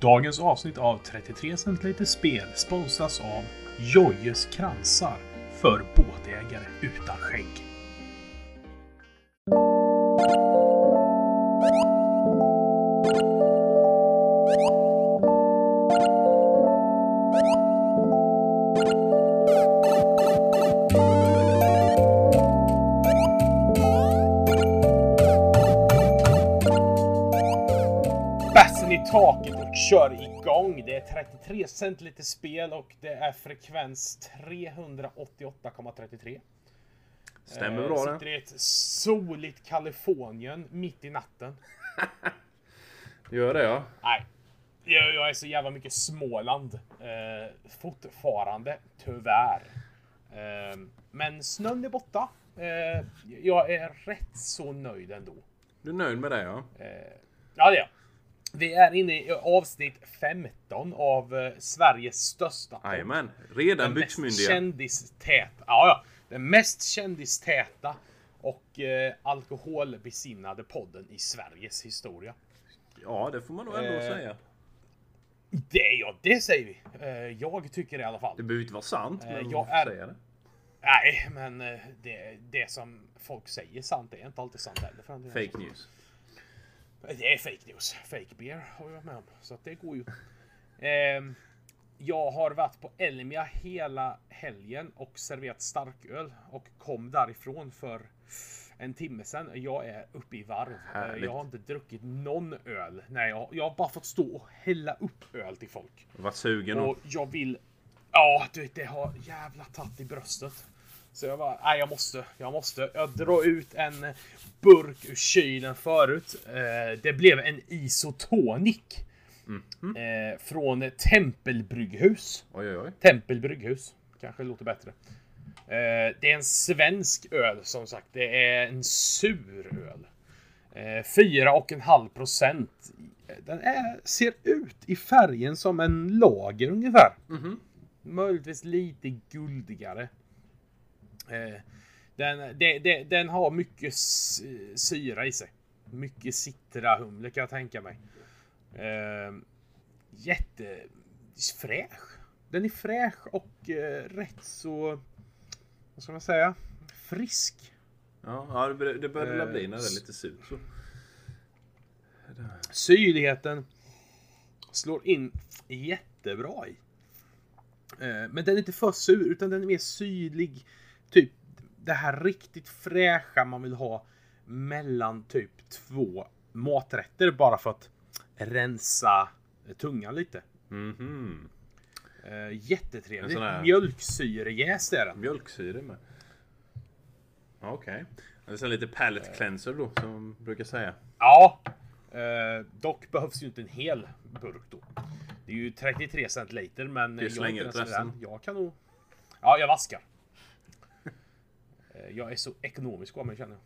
Dagens avsnitt av 33 centiliter spel sponsras av Jojes kransar för båtägare utan skägg. Bassen i taket kör igång. Det är 33 centiliter spel och det är frekvens 388,33. Stämmer Eh, bra Sitter det. i ett soligt Kalifornien mitt i natten. Gör det ja. Nej, jag, jag är så jävla mycket Småland. Eh, fortfarande, tyvärr. Eh, men snön är borta. Eh, jag är rätt så nöjd ändå. Du är nöjd med det ja? Ja, det är jag. Vi är inne i avsnitt 15 av eh, Sveriges största podd. Jajamän. Redan Den mest byxmyndiga. kändistäta. Ja, ja. Den mest kändistäta och eh, alkoholbesinnade podden i Sveriges historia. Ja, det får man nog ändå Eh, säga. Det, ja, det säger vi. Eh, jag tycker det i alla fall. Det behöver inte vara sant, Eh, men jag är- säga det. Nej, men eh, det, det som folk säger sant är inte alltid sant heller. Fake news. Det är fake news. Fake beer har jag varit med om. Så att det går ju. Ehm, jag har varit på Elmia hela helgen och serverat starköl och kom därifrån för en timme sedan. Jag är uppe i varv. Eh, Härligt. Jag har inte druckit någon öl. Nej, jag, jag har bara fått stå och hälla upp öl till folk. Var sugen Och och... jag vill... Ja, du vet, det har jävla tatt i bröstet. Så jag bara, nej jag måste, jag måste. Jag drar ut en burk ur kylen förut. Eh, det blev en isotonic. Eh, från Tempelbrygghus. Oj, oj. Tempelbrygghus. Kanske låter bättre. Eh, det är en svensk öl som sagt. Det är en sur öl. Eh, 4,5 procent. Den är, ser ut i färgen som en lager ungefär. Möjligtvis lite guldigare. Eh, den, det, det, den har mycket syra i sig. Mycket citrahumle kan jag tänka mig. Eh, jättefräsch. Den är fräsch och eh, rätt så... Vad ska man säga? Frisk. Ja, ja det det börjar Eh, bli när det är lite surt. Så. Syrligheten slår in jättebra i. Eh, Men den är inte för sur utan den är mer syrlig. Typ det här riktigt fräscha man vill ha mellan typ två maträtter bara för att rensa tungan lite. Mhm. Eh, En jättetrevligt. här- Mjölksyrejäst är den. Mjölksyra med. Okej. Det är så lite palate cleanser då, som man brukar säga. Ja. Eh, dock behövs ju inte en hel burk då. Det är ju 33 centiliter men är slänger ut resten. Jag kan nog... Ja, jag vaskar. Eh, jag är så ekonomisk av mig känner jag.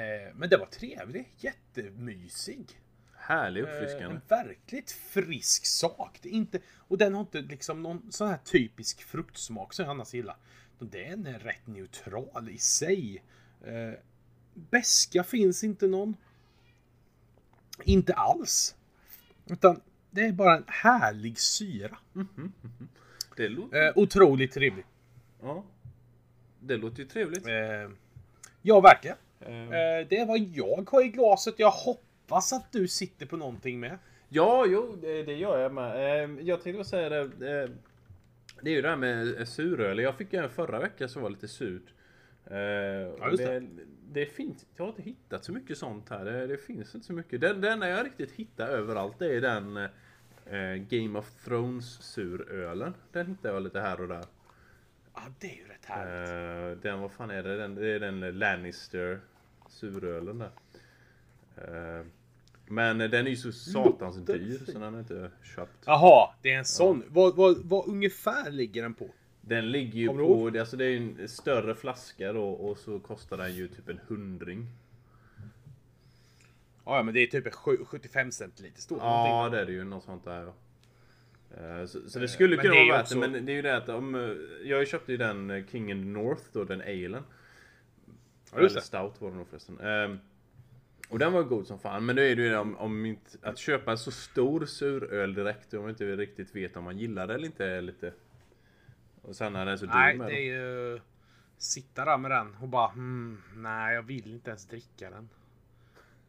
Eh, men det var trevligt. Jättemysig. Härlig Eh, uppfriskande. en verkligt frisk sak. Det är inte, och den har inte liksom någon sån här typisk fruktsmak som jag annars gillar. Den är rätt neutral i sig. Eh, beska finns inte någon. Inte alls. Utan det är bara en härlig syra. Det låter... Eh, otroligt trevlig. Ja. Det låter ju trevligt. Eh, ja, verkligen. Eh, Eh, det är vad jag har i glaset. Jag hoppas att du sitter på någonting med. Ja, jo, det, det gör jag med. Eh, Jag tänkte bara säga det. eh, Det är ju det här med suröl. Jag fick en förra veckan som var lite surt. Ja, just det, det finns, jag har inte hittat så mycket sånt här. Det, det finns inte så mycket. Den, den jag riktigt hittar överallt det är den Game of Thrones surölen. Den hittar jag lite här och där. Ja, det är ju rätt härligt. Eh, den, vad fan är det? Den, det är den Lannister surölen där. Eh, men den är ju så satans Låter dyr fint. så den har jag inte köpt. Jaha, det är en sån. Vad, vad, vad ungefär ligger den på? Den ligger ju på, det- alltså det är ju en större flaska då och så kostar den ju typ en hundring. Ja, men det är typ en sju- 75 centiliter stor. Ja någonting. det är det ju, något sånt där. Eh, Så, så det skulle men kunna det vara värt det, men det är ju det att om... eh, Jag köpte ju den eh, King in the North då, den alen. Ja, Eller det. Stout var det nog förresten. Ehm, Och den var god som fan. Men då är det ju om, om inte, att köpa en så stor suröl direkt om man inte riktigt vet om man gillar det eller inte är lite... Och sen när den är så dyr Nej, det är ju... Sitta där med den och bara hmm, nej jag vill inte ens dricka den.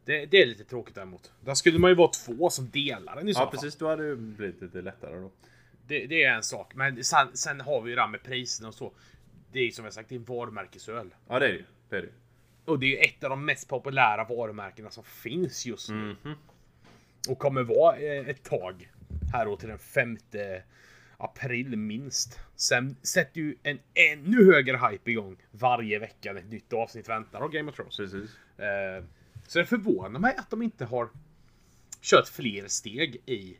Det, det är lite tråkigt däremot. Där skulle man ju vara två som delar den i så Ja fall. precis, då hade det blivit lite lättare då. Det, det är en sak. Men sen, sen har vi ju det här med priserna och så. Det är ju som jag sagt, det är en varumärkesöl. Ja det är det. Det är det. Och det är ju ett av de mest populära varumärkena som finns just nu. Mhm. Och kommer vara eh, ett tag. Här då till den 5 april minst. Sen sätter ju en ännu högre hype igång varje vecka när ett nytt avsnitt väntar av Game of Thrones. Precis. Eh, Så det förvånar mig att de inte har kört fler steg i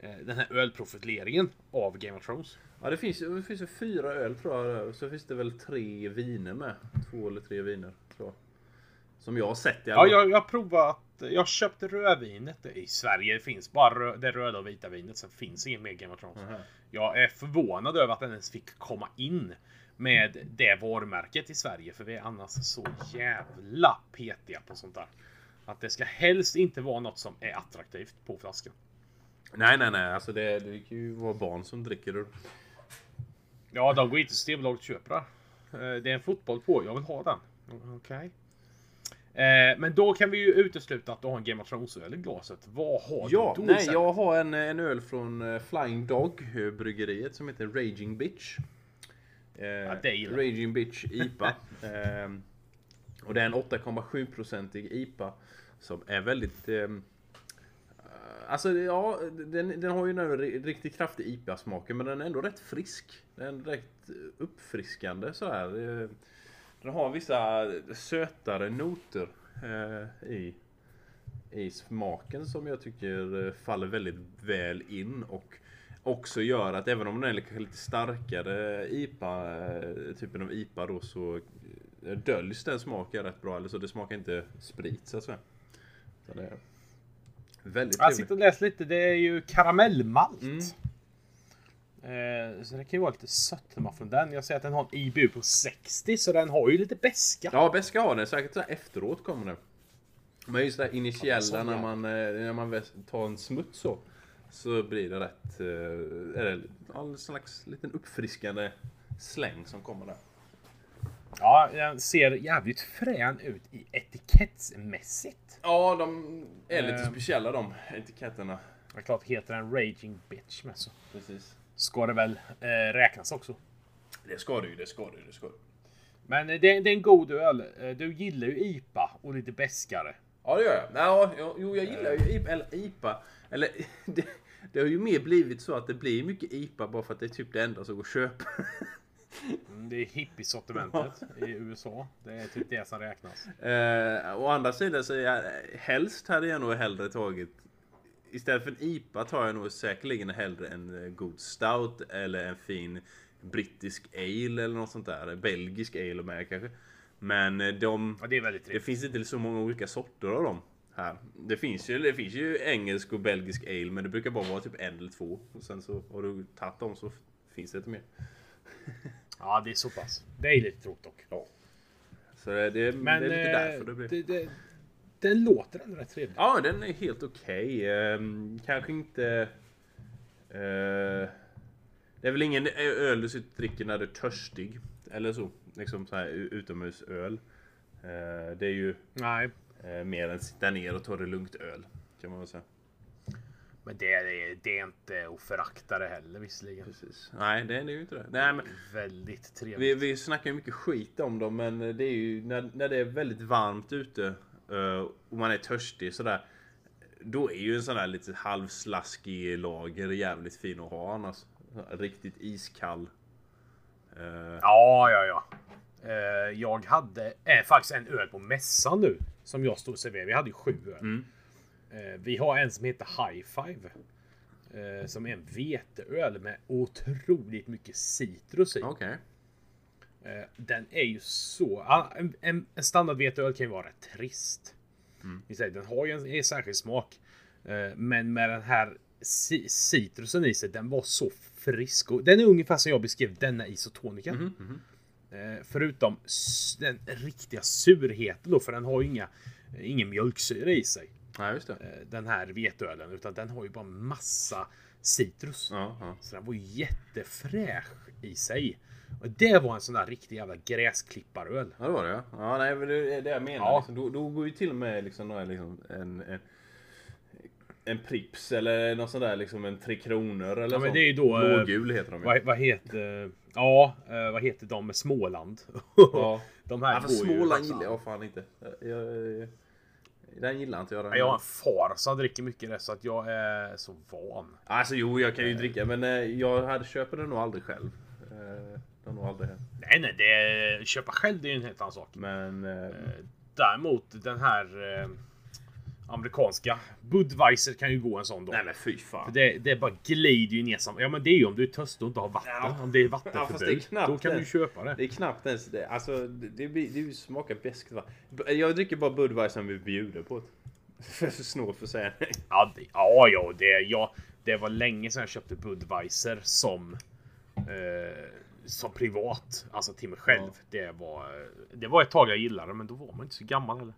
eh, den här ölprofileringen av Game of Thrones. Ja det finns, ju- det finns ju fyra öl tror jag. Och så finns det väl tre viner med. Två eller tre viner. Tror jag. Som jag har sett i alla Ja, jag, jag har provat. Jag köpte rödvinet i Sverige. Finns bara rö, det röda och vita vinet. Sen finns inget mer Game of Thrones. Aha. Jag är förvånad över att den ens fick komma in med det varumärket i Sverige. För vi är annars så jävla petiga på sånt där. Att det ska helst inte vara något som är attraktivt på flaskan. Nej nej nej, alltså det, det kan ju vara barn som dricker det. Ja, de går inte till Systembolaget och köper det. Eh, Det är en fotboll på. Jag vill ha den. Okej. Eh, Men då kan vi ju utesluta att du har en Game of Thrones-öl i glaset. Vad har Ja, du då? nej sen? jag har en, en öl från eh, Flying Dog bryggeriet som heter Raging Bitch. Eh. Raging Bitch IPA. Ehm, och det är en 8,7-procentig IPA som är väldigt ehm, Alltså ja, den, den har ju den ri- riktigt kraftig IPA-smaken men den är ändå rätt frisk. Den är rätt uppfriskande sådär. Eh, Den har vissa sötare noter eh, i, i smaken som jag tycker eh, faller väldigt väl in och också gör att även om den är lite, starkare IPA, eh, typen av IPA då så eh, döljs den smaken rätt bra. Eller så det smakar inte sprit så att säga. Så det är väldigt Jag sitter och läser lite. Det är ju karamellmalt. Mm. Eh, Så det kan ju vara lite sötma från den. Jag ser att den har en IBU på 60 så den har ju lite beska. Ja, beska har den. Säkert så efteråt kommer det. Men just det här initiella sån när man, när man tar en smuts så. Så blir det rätt... eh, Är det en slags liten uppfriskande släng som kommer där. Ja, den ser jävligt frän ut i etikettsmässigt. Ja, de är lite Ehm. speciella de etiketterna. Det är klart, heter den Raging Bitch med så Precis. ska det väl eh, räknas också. Det ska du ju, det ska du, det ska du. Men eh, det, det är en god öl. Eh, Du gillar ju IPA och lite beskare. Ja, det gör jag. Ja, jo, jag gillar ju IPA. Eller IPA. Eller det, det har ju mer blivit så att det blir mycket IPA bara för att det är typ det enda som går att köpa. Mm, Det är hippiesortimentet i USA. Det är typ det som räknas. Eh, å andra sidan så är jag, helst hade jag nog hellre tagit Istället för en IPA tar jag nog säkerligen hellre en eh, god stout eller en fin brittisk ale eller något sånt där. Belgisk ale med kanske. Men eh, de, Ja, det det finns inte så många olika sorter av dem här. Det finns ju, det finns ju engelsk och belgisk ale men det brukar bara vara typ en eller två. Och sen så har du tagit dem så finns det inte mer. Ja, det är så pass. Det är lite tråkigt dock. Ja. Så det, det, Men det är lite eh, därför det blir. det, det, den låter ändå rätt trevlig. Ja, den är helt okej. Ehm, kanske inte... eh, det är väl ingen öl du dricker när du är törstig. Eller så. Liksom så här utomhusöl. Eh, det är ju Nej, mer än sitta ner och ta det lugnt öl. Kan man väl säga. men det är, det är inte att förakta det heller visserligen. Precis. Nej, det är ju inte det. Nej, men Väldigt trevligt. vi, vi snackar ju mycket skit om dem, men det är ju när, när det är väldigt varmt ute eh, och man är törstig sådär. Då är ju en sån här lite halvslaskig lager jävligt fin att ha annars. Riktigt iskall. Eh, Ja, ja, ja. Eh, jag hade eh, faktiskt en öl på mässan nu. Som jag stod serverade. Vi hade ju sju öl. Mm. Eh, vi har en som heter High Five. Eh, som är en veteöl med otroligt mycket citrus i. Okej. Eh, den är ju så... ah, En, en, en standard veteöl kan ju vara rätt trist. Säger, Den har ju en, en särskild smak. Men med den här ci- citrusen i sig, den var så frisk. Och den är ungefär som jag beskrev denna isotonika. Mhm, Eh, förutom s- den riktiga surheten då, för den har ju inga ingen mjölksyra i sig. Ja, eh, Den här veteölen. Utan den har ju bara massa citrus. Ja, ja. Så den var ju jättefräsch i sig. Och det var en sån där riktig jävla gräsklipparöl. Ja, det var det ja. Ja, nej, men det är det jag menar. Ja. Liksom. Då, då går ju till och med liksom, liksom en, en, en Prips eller något sånt där, liksom en Tre Kronor eller Ja, men sånt. det är ju då, eh, Blågul heter de ju. Vad, vad heter... Ja, eh, vad heter de med Småland? Ja. de här Ja, för går ju Småland faktiskt gillar jag fan inte. Jag, jag, den gillar inte jag. Den. Ja, Jag har en far som dricker mycket det så att jag är så van. Alltså jo, jag kan ju dricka men eh, jag hade köper den nog aldrig själv. Eh, Det har nog aldrig hänt. Nej, nej, det, köpa själv det är ju en helt annan sak. Men... eh, Däremot den här eh, amerikanska Budweiser kan ju gå en sån dag. Nej men fy fan. För det, det bara glider ju ner som... Ja men det är ju om du är törstig och inte har vatten. Ja. Om det är Ja, fast det är vattenförbud. knappt då kan det. du köpa det. Det är knappt ens det. Alltså det, det, det smakar beskt va. Jag dricker bara Budweiser om vi bjuder på det. För snål försäljning. Ja, det, ja, ja, det, ja, det var länge sedan jag köpte Budweiser som eh, som privat, alltså till mig själv. Det var, det var ett tag jag gillade, men då var man inte så gammal heller.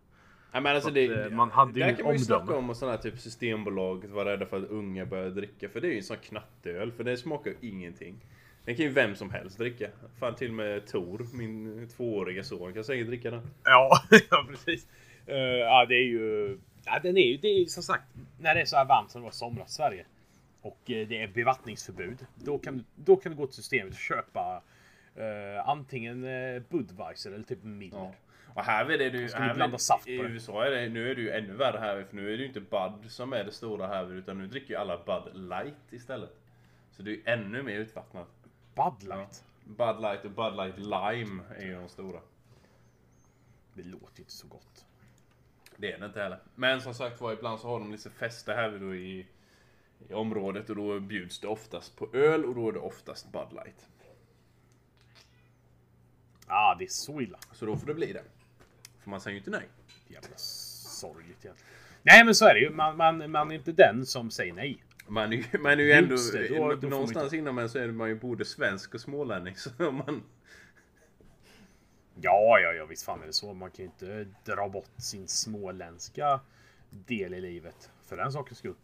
Nej men alltså Så det, att, eh, man hade ju där inget kan man ju snacka omdöme. om och sådana typ Systembolaget var rädda för att unga börjar dricka. För det är ju en sån knattöl. För det smakar ju ingenting. Den kan ju vem som helst dricka. Fan till och med Tor, min tvååriga son, kan säkert dricka den. Ja, ja precis. Eh, ja, det är ju... Ja, den är ju... Det är ju som sagt, när det är så här varmt som det var i somras Sverige och eh, det är bevattningsförbud. Då kan, då kan du gå till systemet och köpa eh, antingen Budweiser eller typ Miller. Ja. Och här är det du... Här blanda saft I? USA är det, nu är det ju ännu värre här. För nu är det ju inte Bud som är det stora här. Utan nu dricker ju alla Bud Light istället. Så det är ju ännu mer utvattnat. Bud Light. Bud Light och Bud Light Lime är ju de stora. Det låter ju inte så gott. Det är det inte heller. Men som sagt var, ibland så har de lite fester här då i, i området och då bjuds det oftast på öl och då är det oftast Bud Light. Ah, det är så illa. Så då får det bli det. För man säger ju inte nej. Jävla sorgligt egentligen. Nej, men så är det ju. Man, man, man är inte den som säger nej. Man är ju, man är ju ändå... Det, då- då får man någonstans inom en så är man ju både svensk och smålänning. Så man... Ja, ja, ja, visst fan är det så. Man kan ju inte dra bort sin småländska del i livet för den sakens skull.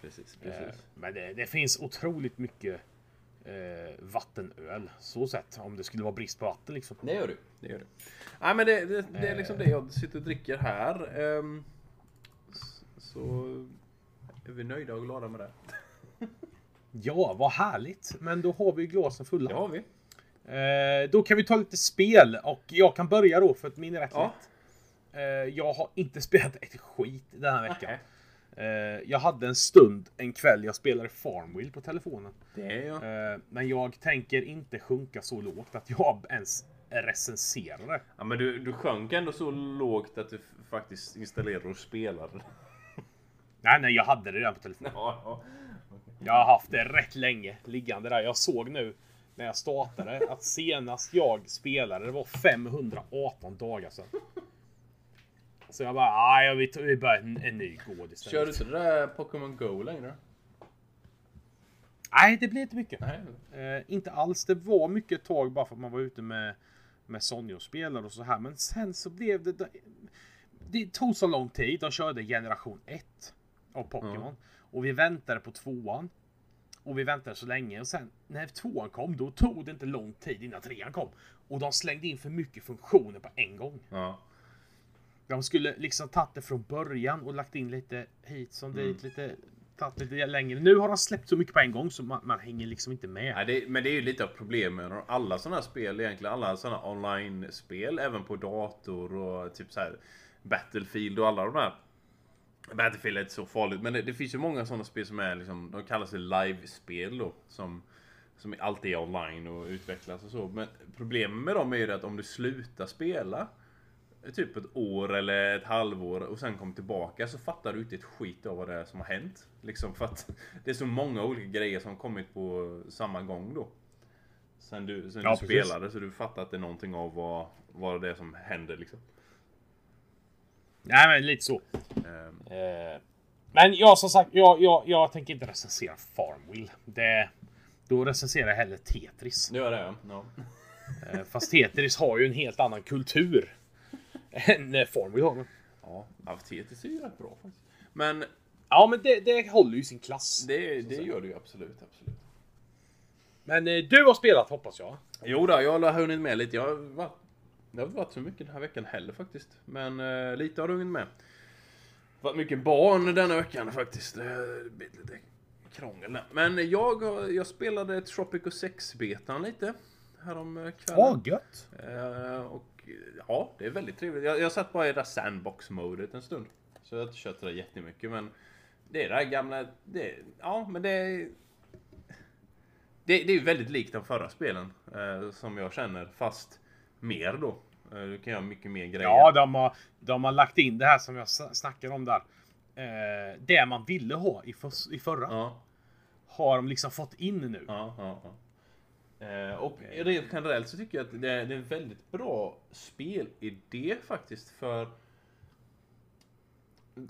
Precis, Eh, precis. Men det, det finns otroligt mycket eh, vattenöl. Så sett. Om det skulle vara brist på vatten liksom. Det gör du. Det gör du. Nej men det, det, det är liksom det jag sitter och dricker här. Ehm, så är vi nöjda och glada med det. Ja, vad härligt. Men då har vi ju glasen fulla. Det har vi. Eh, då kan vi ta lite spel och jag kan börja då för att min är rätt Ja. lätt. Eh, jag har inte spelat ett skit den här veckan. Nej. Eh, jag hade en stund, en kväll, jag spelade Farmville på telefonen. Det är jag. Eh, men jag tänker inte sjunka så lågt att jag ens recenserar det. Ja men du, du sjönk ändå så lågt att du faktiskt installerade och spelade. Nej, nej, jag hade det redan på telefonen. Ja, ja. Jag har haft det rätt länge liggande där. Jag såg nu när jag startade att senast jag spelade det var 518 dagar sedan. Så jag bara, nej, vi, tar- vi börjar en, en ny gård istället. Kör du inte det där Pokémon Go längre? Nej, det blir inte mycket. Nej. Eh, inte alls. Det var mycket ett tag bara för att man var ute med, med Sonja och spelade och så här. Men sen så blev det... Det, det tog så lång tid. De körde generation 1 av Pokémon. Och vi väntade på tvåan. Och vi väntade så länge. Och sen när tvåan kom, då tog det inte lång tid innan trean kom. Och de slängde in för mycket funktioner på en gång. Ja. De skulle liksom tagit det från början och lagt in lite hit som Mm. dit, lite tagit lite längre. Nu har de släppt så mycket på en gång så man, man hänger liksom inte med. Nej, det, men det är ju lite av problemet med alla sådana här spel egentligen. Alla sådana online-spel, även på dator och typ så här Battlefield och alla de där. Battlefield är inte så farligt, men det, det finns ju många sådana spel som är liksom, de kallas live-spel då. Som, som alltid är online och utvecklas och så. Men problemet med dem är ju att om du slutar spela typ ett år eller ett halvår och sen kommer tillbaka så fattar du inte ett skit av vad det är som har hänt. Liksom för att det är så många olika grejer som kommit på samma gång då. Sen du, sen Ja, du precis. spelade så du fattar inte någonting av vad, vad det är som händer liksom. Nej men lite så. Ehm, Eh, men jag som sagt, jag, jag, jag tänker inte recensera Farmville. Det, då recenserar jag hellre Tetris. det gör det ja. Eh, fast Tetris har ju en helt annan kultur än eh, Farmville har. Ja, ja TTC är ju rätt bra faktiskt. Men Ja, men det, det håller ju sin klass. det, det gör det ju absolut, absolut. Men eh, du har spelat hoppas jag. Jo då, jag har hunnit med lite. Jag har varit, det har inte varit så mycket den här veckan heller faktiskt. Men eh, lite har du hunnit med. varit mycket barn denna veckan faktiskt. Det har blivit lite krångel där. Men jag, har- jag spelade Tropico 6-betan lite. Härom kvällen. Ja, gött. Eh, och ja, det är väldigt trevligt. Jag, jag satt bara i det där sandbox-modet en stund. Så jag har inte kört det där jättemycket men det är det där gamla... Det, ja, men det. Det, det är ju väldigt likt de förra spelen eh, som jag känner, fast mer då. Eh, du kan göra mycket mer grejer. Ja, de har, de har lagt in det här som jag snackade om där. Eh, det man ville ha i, för, i förra ja, har de liksom fått in nu. ja, ja, och rent generellt så tycker jag att det, är en väldigt bra spelidé faktiskt för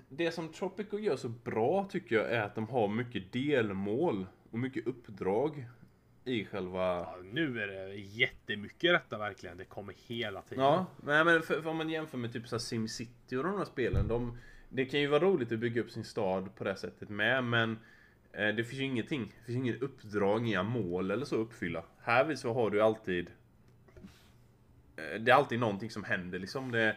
det som Tropico gör så bra tycker jag är att de har mycket delmål och mycket uppdrag i själva... Ja, nu är det jättemycket detta verkligen. Det kommer hela tiden. Ja, nej, men för, för om man jämför med typ så SimCity och de här spelen. De, det kan ju vara roligt att bygga upp sin stad på det sättet med, men eh, det finns ju ingenting. Det finns inget uppdrag, inga mål eller så att uppfylla. Här så har du alltid... Eh, det är alltid någonting som händer liksom. Det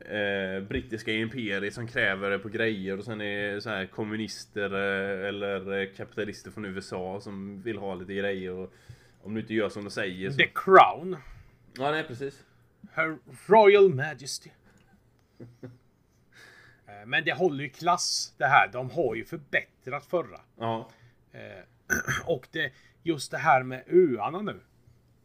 eh, brittiska imperiet som kräver det på grejer och sen är så här kommunister eh, eller eh, kapitalister från USA som vill ha lite grejer och om du inte gör som de säger så... The Crown. Ja, nej precis. Her Royal Majesty. Eh, Men det håller ju klass det här. De har ju förbättrat förra. Ja. Eh, Och det, just det här med öarna nu.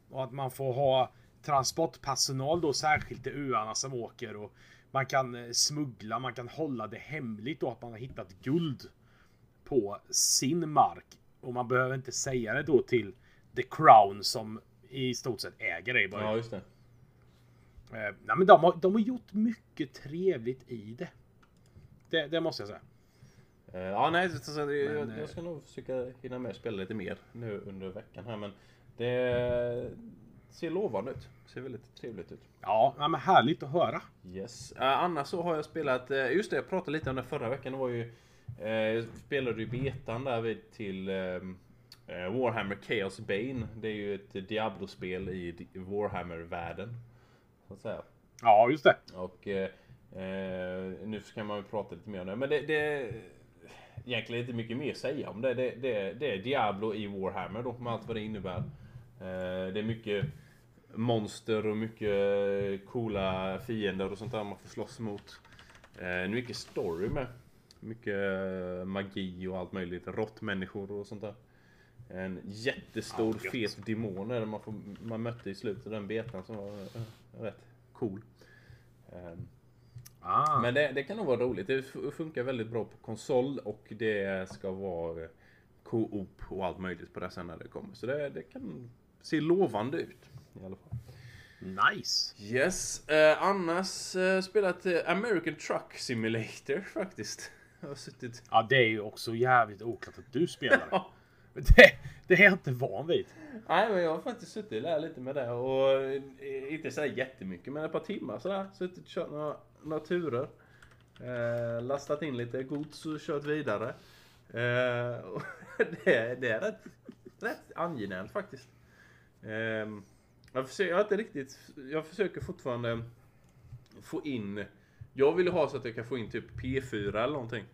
Och att man får ha transportpersonal då särskilt till öarna som åker och man kan eh, smuggla, man kan hålla det hemligt då att man har hittat guld på sin mark. Och man behöver inte säga det då till The Crown som i stort sett äger det i början. Ja, just det. Eh, nej, men de, har, de har gjort mycket trevligt i det. Det, det måste jag säga. Eh, Ja, nej, så, så, jag, Men, eh, jag ska nog försöka hinna med och spela lite mer nu under veckan här, men det ser lovande ut. Ser väldigt trevligt ut. Ja, men härligt att höra. Yes. Uh, annars så har jag spelat, eh, just det, jag pratade lite om det förra veckan. Det var ju, eh, jag spelade ju betan där vid till eh, Warhammer Chaos Bane. Det är ju ett Diablo-spel i Warhammer-världen. Så att säga. Ja, just det. Och eh, eh, nu ska man ju prata lite mer om det. Men det, det egentligen inte mycket mer att säga om det. Det, det. det är Diablo i Warhammer då med allt vad det innebär. Eh, det är mycket monster och mycket coola fiender och sånt där man får slåss mot. Eh, mycket story med. Mycket eh, magi och allt möjligt. Råttmänniskor och sånt där. En jättestor gött. fet demon man, får, man mötte i slutet av den betan som var rätt cool. Ehm, Ah. men det, det kan nog vara roligt. Det funkar väldigt bra på konsol och det ska vara co-op och allt möjligt på det sen när det kommer. Så det, det kan se lovande ut. I alla fall. Nice. Yes, eh, annars eh, spelat eh, American Truck Simulator faktiskt. Jag har suttit... Ja, det är ju också jävligt oklart att du spelar. Ja. det, det är jag inte van vid. Nej men jag har faktiskt suttit där lite med det och eh, inte sådär jättemycket men ett par timmar sådär. Suttit och kört några, några turer. Eh, lastat in lite gods och kört vidare. Eh, och det, det är rätt, rätt angenämt faktiskt. Eh, jag, försöker, jag inte riktigt, jag försöker fortfarande få in Jag vill ha så att jag kan få in typ P4 eller någonting.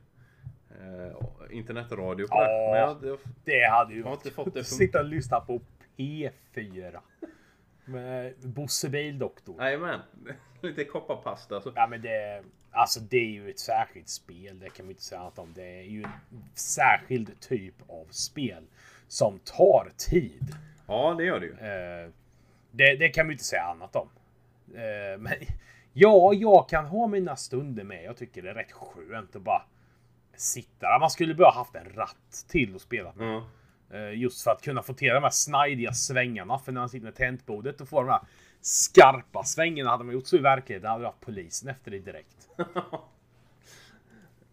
Eh, internetradio på det. Ja. Men jag, jag, Det hade ju det att Sitta och lyssna på P4. Med Bosse Bildoktor. Jajamän. Lite kopparpasta. Så. Ja men det... Alltså det är ju ett särskilt spel. Det kan vi inte säga annat om. Det är ju en särskild typ av spel. Som tar tid. Ja, det gör det ju. Eh, det, det kan vi inte säga annat om. Eh, men ja, jag kan ha mina stunder med. Jag tycker det är rätt skönt att bara sitta där. Man skulle bara haft en ratt till att spela med. Ja. Eh, Just för att kunna få till de här snajdiga svängarna. För när man sitter med tangentbordet och får de här skarpa svängarna. Hade man gjort så i verkligheten hade vi haft polisen efter det direkt.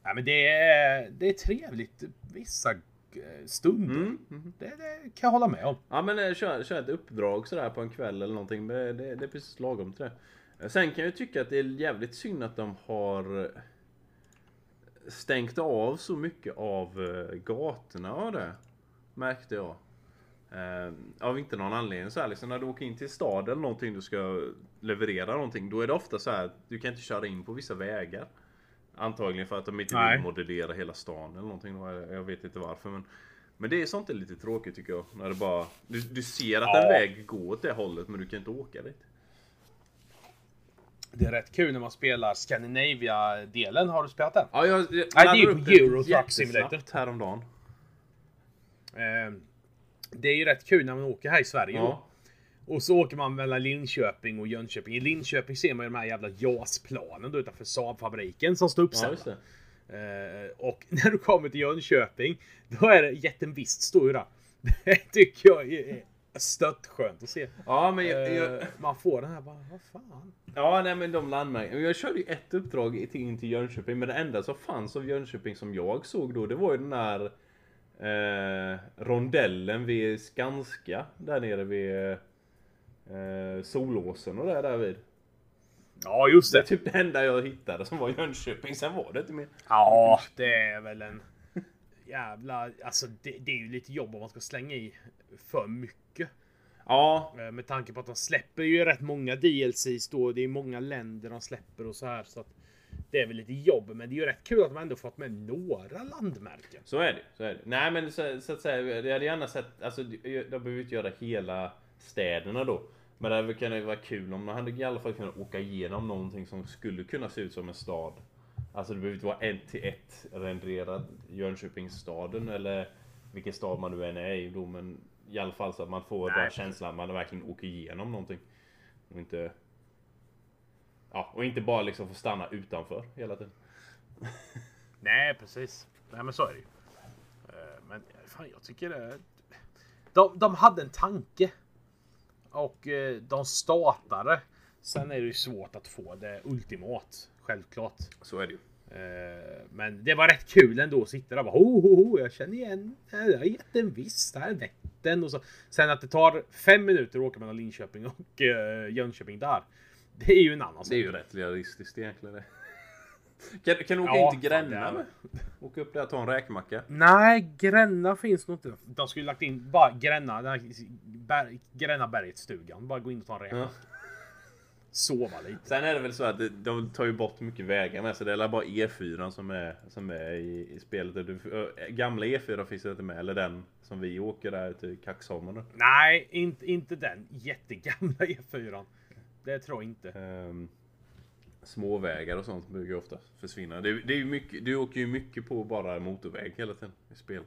Nej, men det är, det är trevligt vissa eh, stunder. Mm, mhm. Det, det kan jag hålla med om. Ja men eh, kör, kör ett uppdrag sådär på en kväll eller någonting. Det, det, det är precis lagom till det. Sen kan jag tycka att det är jävligt synd att de har... stängt av så mycket av gatorna av det. Märkte jag. Eh, av inte någon anledning så här, liksom när du åker in till staden eller någonting du ska leverera någonting. Då är det ofta så här att du kan inte köra in på vissa vägar. Antagligen för att de inte Nej. vill modellera hela stan eller någonting. då. Jag vet inte varför. Men, men det är sånt är lite tråkigt tycker jag. När det bara, du, du ser att Ja. en väg går åt det hållet men du kan inte åka dit. Det är rätt kul när man spelar Scandinavia-delen. Har du spelat den? Ja, jag, jag Nej, det är ju på Euro Truck Simulator. häromdagen. Eh, det är ju rätt kul när man åker här i Sverige. då. Ja. Och så åker man mellan Linköping och Jönköping. I Linköping ser man ju de här jävla JAS-planen då utanför Saab-fabriken som står ja, uppställda. det. Eh, och när du kommer till Jönköping, då är det jätten visst där. Det tycker jag är stött skönt att se. Ja, men jag, jag, Eh, man får den här bara, vad fan. Ja, nej men de landmärken. Jag körde ju ett uppdrag in till Jönköping, men det enda som fanns av Jönköping som jag såg då, det var ju den där eh, rondellen vid Skanska, där nere vid eh, Solåsen och där, där vid. Ja, just Det är det. typ det enda jag hittade som var Jönköping, sen var det inte mer. Ja, det är väl en jävla... Alltså det, det är ju lite jobb om man ska slänga i för mycket. Ja, Eh, Med tanke på att de släpper ju rätt många DLCs då. Det är många länder de släpper och så här. Så att det är väl lite jobb. Men det är ju rätt kul att man ändå fått med några landmärken. så är det. Så är det. Nej men så, så att säga, jag hade gärna sett, alltså de behöver inte göra hela städerna då. Men det hade kunnat vara kul om man hade i alla fall kunnat åka igenom någonting som skulle kunna se ut som en stad. Alltså det behöver inte vara ett till ett renderad Jönköpingsstaden eller vilken stad man nu än är i då men i alla fall så att man får bara precis. känslan att man verkligen åker igenom någonting. Och inte... Ja, och inte bara liksom få stanna utanför hela tiden. Nej, precis. Nej, men så är det ju. Eh, Men fan, jag tycker det... De, de hade en tanke. Och eh, de startade. Sen är det ju svårt att få det ultimat. Självklart. Så är det ju. Eh, Men det var rätt kul ändå att sitta där och bara ho, ho, ho, jag känner igen det här är jätten visst, det här är Vättern och så. Sen att det tar fem minuter att åka mellan Linköping och Jönköping där. Det är ju en annan sak. Det är ju rätt realistiskt egentligen det. Kan, kan du åka Ja, in till Gränna? Åka upp där och ta en räkmacka? Nej, Gränna finns nog inte. De skulle lagt in bara Gränna, den här ber, Gränna berget-stugan. Bara gå in och ta en räk. Ja. Sova lite. Sen är det väl så att de tar ju bort mycket vägar med så det är bara E4 som är, som är i, i spelet. Du, ö, gamla E4 finns inte med, eller den som vi åker där till Kaxholmen. Nej, inte, inte den jättegamla E4. Det tror jag inte. Ehm, småvägar och sånt brukar ofta försvinna. Det, det är mycket, du åker ju mycket på bara motorväg hela tiden i spel.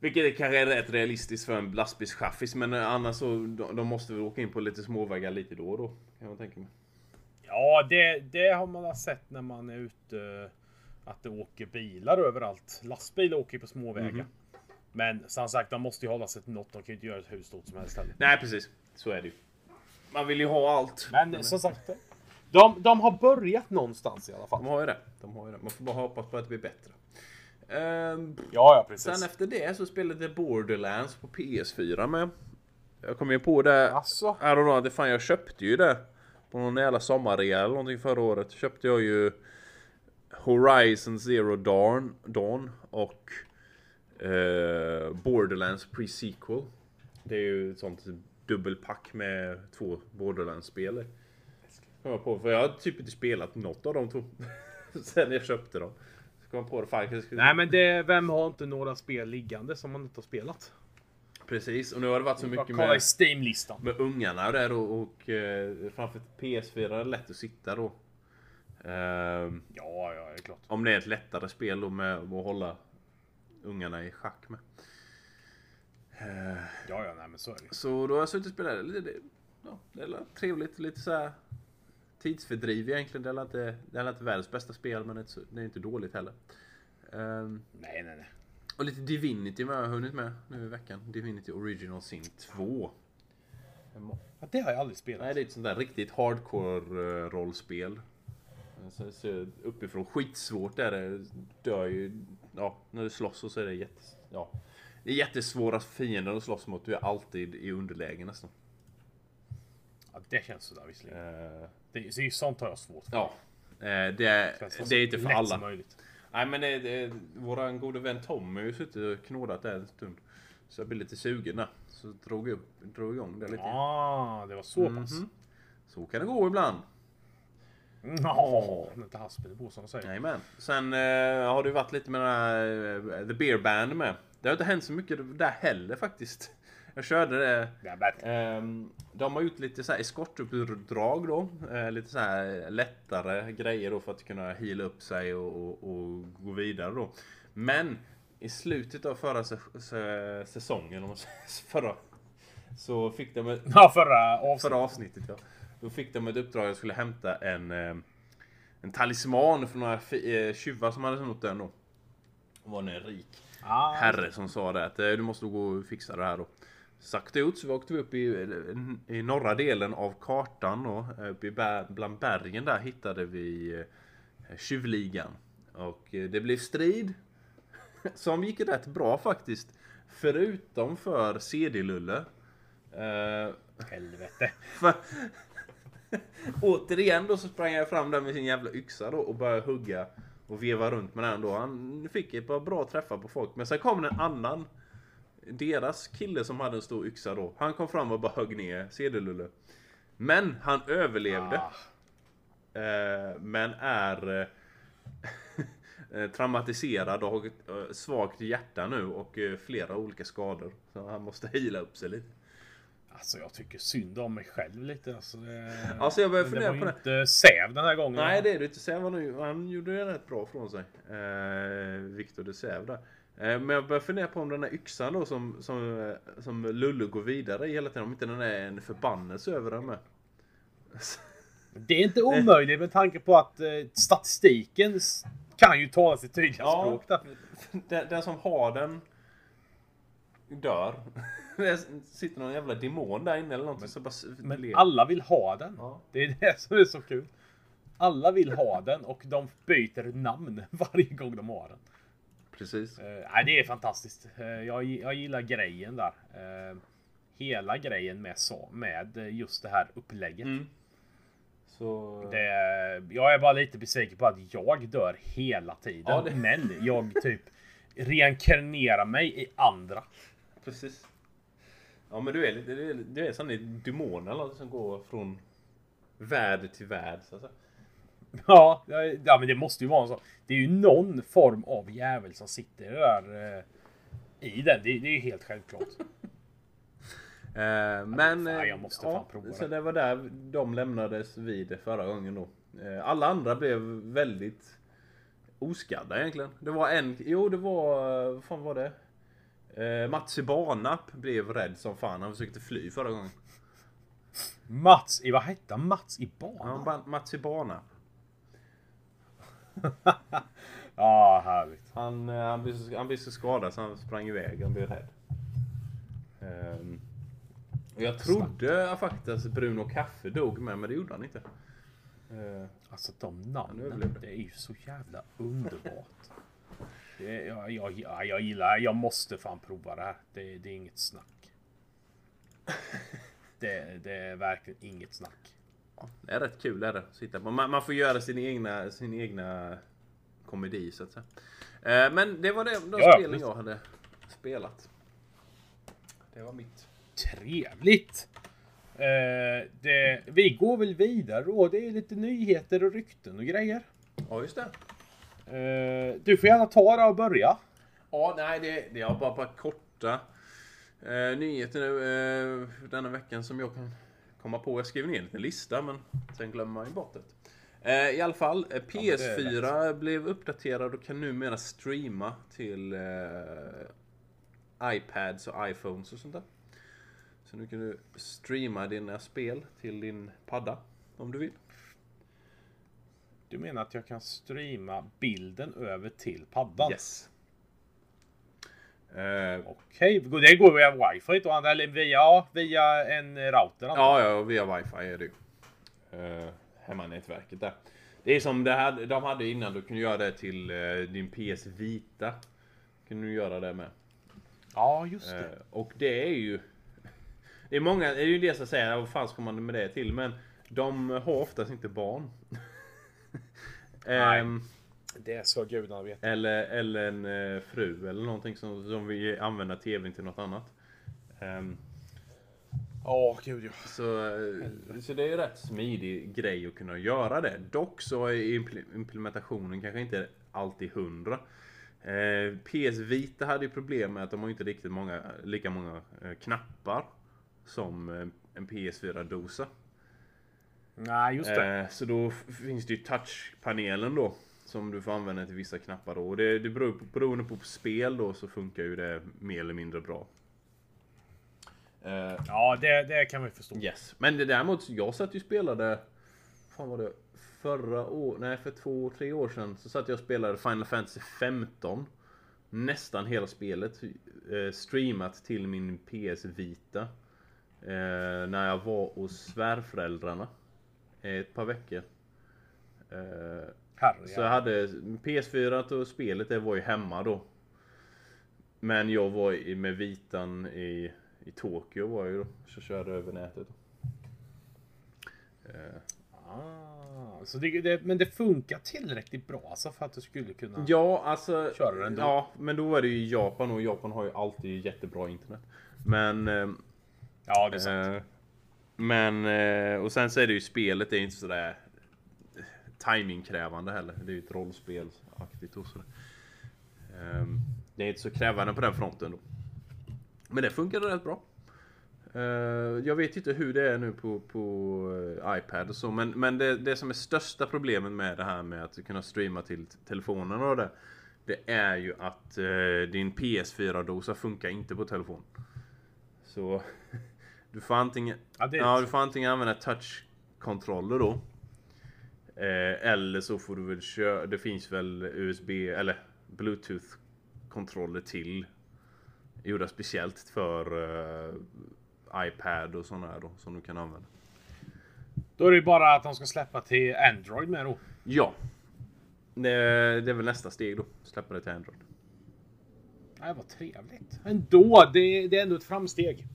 Vilket är kanske är rätt realistiskt för en lastbilschaffis men annars så de, de måste väl åka in på lite småvägar lite då och då. Kan man tänka mig. Ja, det, det har man sett när man är ute. Att det åker bilar överallt. Lastbilar åker på småvägar. Mhm. Men som sagt, de måste ju hålla sig till något. De kan ju inte göra ett hur stort som helst heller. Nej precis, så är det ju. Man vill ju ha allt. Men som sagt, de, de har börjat någonstans i alla De fall. har ju det. De har ju det. Man får bara hoppas på att det blir bättre. Ehm, Ja, ja, precis. sen efter det så spelade jag Borderlands på PS4 med. Jag kom ju på det. Alltså, I don't know, det fan jag köpte ju det. På någon jävla sommarrea eller någonting förra året. Köpte jag ju Horizon Zero Dawn, Dawn och eh, Borderlands Pre-Sequel. Det är ju ett sånt dubbelpack med två Borderlands-spel. Kom jag på, för jag har typ inte spelat något av de två. Sen jag köpte dem. Så kom jag på det, fan, jag skulle... nej men det, vem har inte några spel liggande som man inte har spelat? Precis, och nu har det varit så mycket med... Steam-listan. med ungarna där och, och eh, framför PS4 är det lätt att sitta då. Ehm, Ja, ja, det är klart. om det är ett lättare spel då med att hålla ungarna i schack med. Eh, Ja, ja, nej men så är det. så då har jag suttit och spelat det. det ja, det är trevligt, lite så här tidsfördriv egentligen. Det är inte, det är inte världens bästa spel men det är inte, dåligt heller. Ehm, Nej, nej, nej. och lite Divinity har jag hunnit med nu i veckan. Divinity Original Sin 2. Ja, det har jag aldrig spelat. Nej, det är ett sånt där riktigt hardcore eh. Så, så uppifrån, skitsvårt är det. Dör ju, ja, när du slåss och så är det jättes, ja. Det är jättesvåra fiender att slåss mot. Du är alltid i underläge nästan. Ja, det känns sådär visserligen. Eh, Det, så sånt har jag svårt för. ja. Eh, det, Känns så det är inte för lätt alla. som möjligt. Nej men det, det, våran gode vän Tom har ju suttit och knådat där en stund. Så jag blev lite sugen där. Så drog jag upp, drog igång det lite. Ah, det var så pass. Mhm. Så kan det gå ibland. Ja, inte haspel på som de säger. Jajamän. Sen eh, har det ju varit lite med den här, eh, The Beer Band med. Det har inte hänt så mycket där heller faktiskt. Jag körde det. Ehm, de har gjort lite så här eskortuppdrag då. Eh, lite så här lättare grejer då för att kunna heala upp sig och, och, och gå vidare då. Men i slutet av förra sä- sä- säsongen, om förra, så fick de ett, Ja, förra avsnittet. förra avsnittet ja. Då fick de ett uppdrag att skulle hämta en, eh, en talisman från några eh, tjuvar som hade snott den då. Det var en rik Ah, herre som sa det att eh, du måste gå och fixa det här då. Sakta ut så vi åkte vi upp i, i norra delen av kartan och uppe i bär, bland bergen där hittade vi eh, tjuvligan. Och eh, det blev strid. Som gick rätt bra faktiskt. Förutom för CD-Lulle. Eh, Helvete. för, återigen då så sprang jag fram där med sin jävla yxa då och började hugga och veva runt med den då. Han fick ett par bra träffar på folk. Men sen kom en annan. Deras kille som hade en stor yxa då. Han kom fram och bara högg ner Sedelulle. Men han överlevde. Ah, Eh, men är eh, eh, traumatiserad och har ett eh, svagt hjärta nu och eh, flera olika skador. Så han måste hila upp sig lite. Alltså jag tycker synd om mig själv lite. Alltså, det... Alltså, jag börjar fundera det på var det. ju inte Säv den här gången. Nej det är det inte. Säv han, nu- han gjorde det rätt bra från sig. Eh, Victor de Säv där. Eh, men jag börjar fundera på om den här yxan då som, som, eh, som Lullu går vidare i hela tiden. Om inte den är en förbannelse över den med. Det är inte omöjligt med tanke på att eh, statistiken kan ju tala sitt tydliga Ja. språk där. Den, den som har den dör. Det sitter någon jävla demon där inne eller någonting som bara s- Men ler. alla vill ha den. Ja. Det är det som är så kul. Alla vill ha den och de byter namn varje gång de har den. Precis. Eh, nej, det är fantastiskt. Eh, jag, jag gillar grejen där. Eh, hela grejen med, så, med just det här upplägget. Mm. Så... Det, jag är bara lite besviken på att jag dör hela tiden. Ja, det- Men jag typ reinkarnerar mig i andra. Precis. Ja men du är lite, du är, du är sån där demon eller något som går från värld till värld så att säga. Ja, ja, ja, men det måste ju vara så. Det är ju någon form av jävel som sitter där eh, i den. Det, det är ju helt självklart. Eh, men... fan, jag eh, måste fan prova Så det. det var där de lämnades vid förra gången då. Eh, alla andra blev väldigt oskadda egentligen. Det var en, jo det var, vad fan var det? Eh, Mats i Barnap blev rädd som fan. Han försökte fly förra gången. Mats i, vad hette han? Mats i Ja, banan? ba- Mats i Barnap. Ja, härligt. Han, eh, han, blev så, han blev så skadad så han sprang iväg. Han blev rädd. Ehm, och jag trodde faktiskt att Bruno Kaffe dog med, men det gjorde han inte. Eh, Alltså de namnen, det är ju så jävla underbart. Jag, jag, jag, jag gillar, jag måste fan prova det här. Det, det är inget snack. Det, det är verkligen inget snack. det är rätt kul är det. Sitta på. Man, man får göra sin egna, sin egna komedi så att säga. Eh, men det var det, de Ja, spelen jag hade spelat. Det var mitt. Trevligt! Eh, det, vi går väl vidare då. Det är lite nyheter och rykten och grejer. Ja, just det. Eh, du får gärna ta det och börja. Ja, nej, det, det är bara par korta eh, nyheter nu eh, denna veckan som jag kan komma på. Jag skrev ner en liten lista, men sen glömmer man ju bort det. Eh, I alla fall, eh, men det är PS4 blev uppdaterad och kan numera streama till eh, iPads och iPhones och sånt där. Så nu kan du streama dina spel till din padda om du vill. Du menar att jag kan streama bilden över till paddan? Yes. Eh, Okej, det går via wifi då, eller via, via en router? antar. Ja, ja, via wifi är det ju. Uh, hemmanätverket där. Det är som det här, de hade innan, du kunde göra det till eh, din PS Vita. Kunde du göra det med. ja just det. Eh, och det är ju... Det är många, det är ju det som säger, vad fan ska man med det till? Men de har oftast inte barn. Nej. Ehm, Det ska gudarna veta. eller, eller en eh, fru eller någonting som, som vill använda tvn till något annat. Ehm, Ja, gud ja. så, eh, så det är ju rätt smidig grej att kunna göra det. Dock så är impl- implementationen kanske inte alltid hundra. Eh, PS Vita hade ju problem med att de har inte riktigt många, lika många eh, knappar som eh, en PS4-dosa. Nej, just det. Eh, så då finns det ju touchpanelen då. Som du får använda till vissa knappar då. Och det, det beror på, beroende på spel då så funkar ju det mer eller mindre bra. Eh, Ja, det, det kan vi förstå. yes. Men det däremot, jag satt ju och spelade... Fan var det? Förra år, nej för två, tre år sedan så satt jag och spelade Final Fantasy 15. Nästan hela spelet. Eh, streamat till min PS Vita. Eh, när jag var hos svärföräldrarna. Eh, Ett par veckor. Eh, Herre, så jag hade PS4 och spelet det var ju hemma då. Men jag var i- med Vitan i, i Tokyo var jag ju då. Så körde över nätet. Eh, Ah, så det, det, men det funkar tillräckligt bra alltså för att du skulle kunna... Ja, alltså. Kör den ändå. Ja, men då är det ju Japan och Japan har ju alltid jättebra internet. Men... Eh, Ja, det är sant. eh, men... Eh, och sen så är det ju spelet, det är inte sådär timingkrävande heller. Det är ju ett rollspelsaktigt och sådär. Ehm, det är inte så krävande på den fronten då. Men det funkade rätt bra. Eh, jag vet inte hur det är nu på, på eh, iPad och så, men, men det, det som är största problemet med det här med att kunna streama till telefonen och det. Det är ju att din PS4-dosa funkar inte på telefon. Så du får antingen, Ja, ja, du får antingen använda touchkontroller då. Eh, eller så får du väl köra, det finns väl USB eller Bluetooth-kontroller till. Gjorda speciellt för eh, iPad och sådana här då, som du kan använda. Då är det ju bara att de ska släppa till Android med då. Ja. Det, det är väl nästa steg då. Släppa det till Android. Nej, vad trevligt. Ändå, det, det är ändå ett framsteg.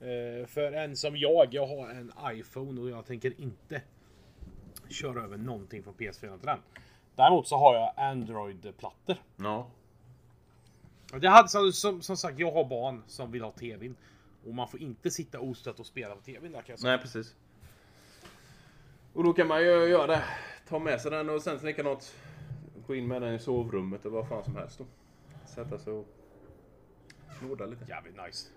Eh, för en som jag, jag har en iPhone och jag tänker inte köra över någonting från PS4 till den. Däremot så har jag Android-plattor. Ja. Det hade, som, som, som sagt, jag har barn som vill ha TVn. Och man får inte sitta ostört och spela på TVn där kan jag säga. Nej, precis. Och då kan man ju göra det. Ta med sig den och sen likadant gå in med den i sovrummet eller vad fan som helst då. Sätta sig och snåda lite. Jävligt nice.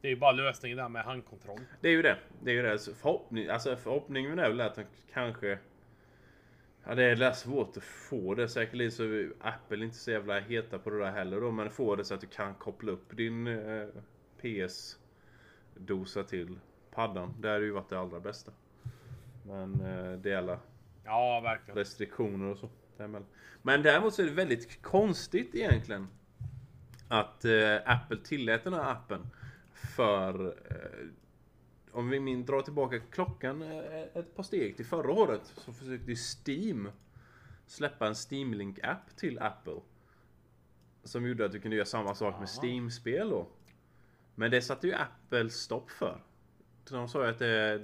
Det är ju bara lösningen där med handkontroll. Det är ju det. Det är ju det. Så förhoppning, alltså förhoppningen är väl att den kanske... Ja, det är svårt att få det. Säkerligen så är Apple inte så jävla heta på det där heller då. Men få det så att du kan koppla upp din eh, PS-dosa till paddan. Det hade ju varit det allra bästa. Men eh, det är alla Ja, verkligen. restriktioner och så. däremellan. Men däremot så är det väldigt konstigt egentligen. Att eh, Apple tillät den här appen. För eh, om vi min drar tillbaka klockan eh, ett par steg till förra året. Så försökte Steam släppa en Steam Link app till Apple. Som gjorde att du kunde göra samma sak med. Steam-spel då. Men det satte ju Apple stopp för. Så de sa ju att det,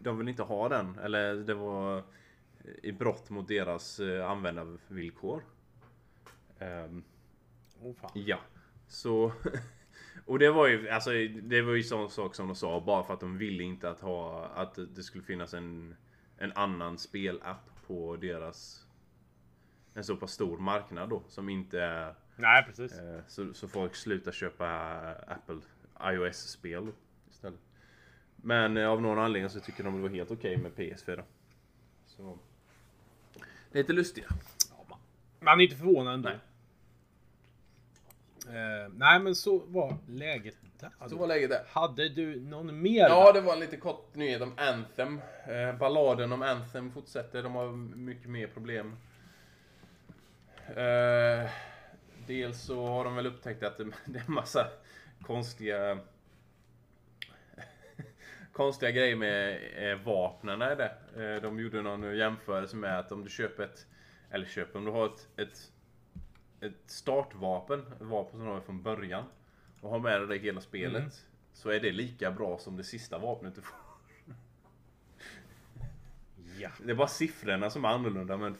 de vill inte ha den. Eller det var i brott mot deras eh, användarvillkor. Ehm, Oh, ja, så... Och det var ju, alltså, det var ju sån sak som de sa bara för att de ville inte att ha, att det skulle finnas en, en annan spelapp på deras, en så pass stor marknad då, som inte är, Nej, precis. eh, så, så folk slutar köpa Apple iOS-spel istället. Men eh, av någon anledning så tycker de det var helt okej med PS4. Så... Lite lustigt. Ja, man, man är inte förvånad ändå. Nej. Eh, nej, men så var läget där. Så var läget där. Hade du någon mer? Ja, det var en lite kort nyhet om Anthem. Eh, balladen om Anthem fortsätter. De har mycket mer problem. Eh, dels så har de väl upptäckt att det, det är en massa konstiga konstiga grejer med eh, vapnen är det. Eh, de gjorde någon jämförelse med att om du köper ett eller köper, om du har ett, ett ett startvapen, ett vapen som du har från början och har med dig det hela spelet Mm. så är det lika bra som det sista vapnet du får. Ja. Det är bara siffrorna som är annorlunda men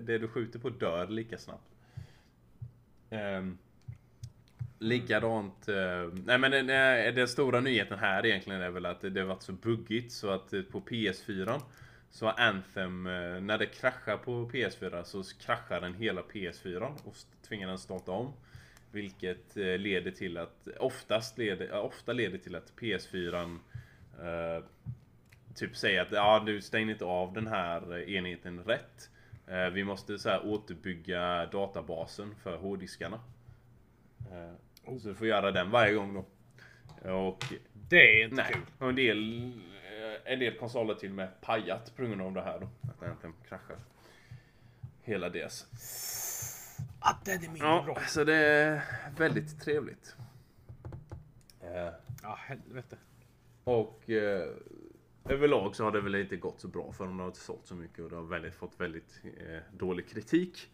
det du skjuter på dör lika snabbt. Um, likadant... Uh, nej men den, eh, den stora nyheten här egentligen är väl att det har varit så buggigt så att eh, på PS4 så Anthem, uh, när det kraschar på PS4 så kraschar den hela PS4 och tvingar den starta om. Vilket uh, leder till att, oftast leder, ofta leder till att PS4 typ säga att ja, du stänger inte av den här enheten rätt. Eh, vi måste så här återbygga databasen för hårddiskarna. Eh, så du får göra den varje gång då. Och Det är inte nej, kul. och en del, eh, en del konsoler till och med pajat på grund av det här då. Att den egentligen kraschar. Hela deras. Att den är mindre Ja, bra. så det är väldigt trevligt. Eh, Ja, helvete. Och eh, överlag så har det väl inte gått så bra för dem. De har inte sålt så mycket och det har väldigt, fått väldigt eh, dålig kritik.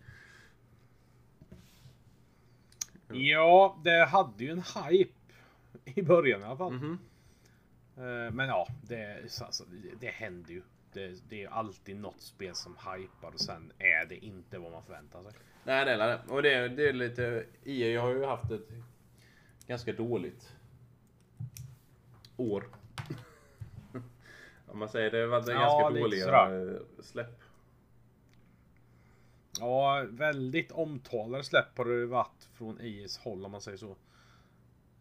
Ja, det hade ju en hype i början i alla fall. Mhm. Eh, Men ja, det, alltså, det, det händer ju. Det, det är alltid något spel som hypar och sen är det inte vad man förväntar sig. Nej, det är det. Och det, det är lite... EA har ju haft ett ganska dåligt år. Om man säger det, en Ja, ganska dåliga sådär. eh, släpp. Ja, väldigt omtalade släpp har det varit från IS håll om man säger så.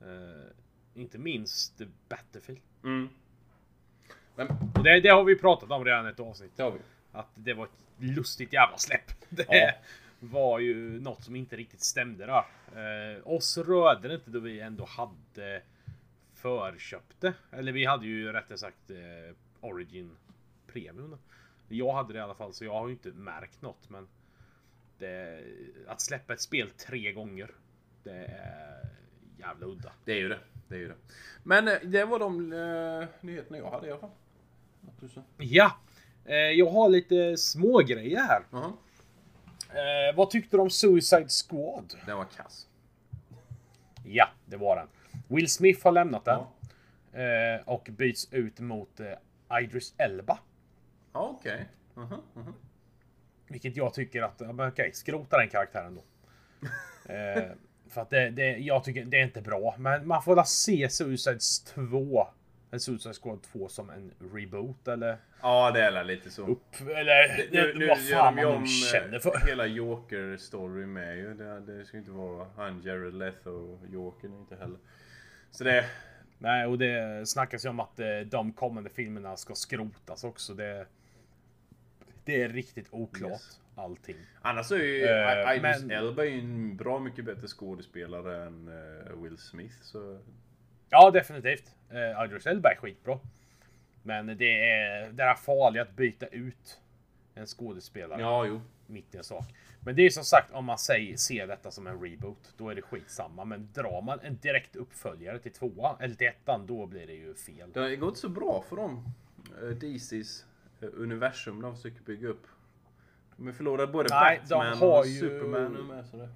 Eh, inte minst Battlefield. Mm. Men Och det, det har vi pratat om redan ett avsnitt. det har vi. Att det var ett lustigt jävla släpp. Det Ja. var ju något som inte riktigt stämde där. Eh, oss rörde det inte då vi ändå hade förköpt det. Eller vi hade ju rättare sagt eh, Origin Premium. Jag hade det i alla fall så jag har ju inte märkt något. Men det, att släppa ett spel tre gånger. Det är jävla udda. Det är ju det. Det är ju det. Men eh, det var de eh, nyheterna jag hade i alla fall. Ja, eh, jag har lite små grejer här. Jaha. Eh, vad tyckte du om Suicide Squad? Den var kass. Ja, det var den. Will Smith har lämnat den. Ja. Eh, och byts ut mot eh, Idris Elba. Ja, okej. Mhm, mhm. Vilket jag tycker att, okej, skrota den karaktären då. eh, för att det, det, jag tycker det är inte bra. Men man får väl se Suicide 2, en Suicide Squad 2 som en reboot eller Ja, det är lite så. upp, eller Nu, nu vad fan man om eh, känner för. hela Joker-story med ju. Det, det ska inte vara han Jared Leto och Jokern inte heller. Så det... Nej, och det snackas ju om att eh, de kommande filmerna ska skrotas också. Det, det är riktigt oklart Yes. Allting. Annars är ju Eh, Idris men- Elba är ju en bra mycket bättre skådespelare än eh, Will Smith. Så... Ja, definitivt. Uh, Idris Elba är skitbra. Men det är det är farligt att byta ut en skådespelare Ja, jo. mitt i en sak. Men det är som sagt om man säger, ser detta som en reboot, då är det skitsamma. Men drar man en direkt uppföljare till tvåan, eller till ettan, då blir det ju fel. Det har gått så bra för dem. DC's universum de försöker bygga upp. De har förlorat både Nej, de Batman har och ju- Superman med.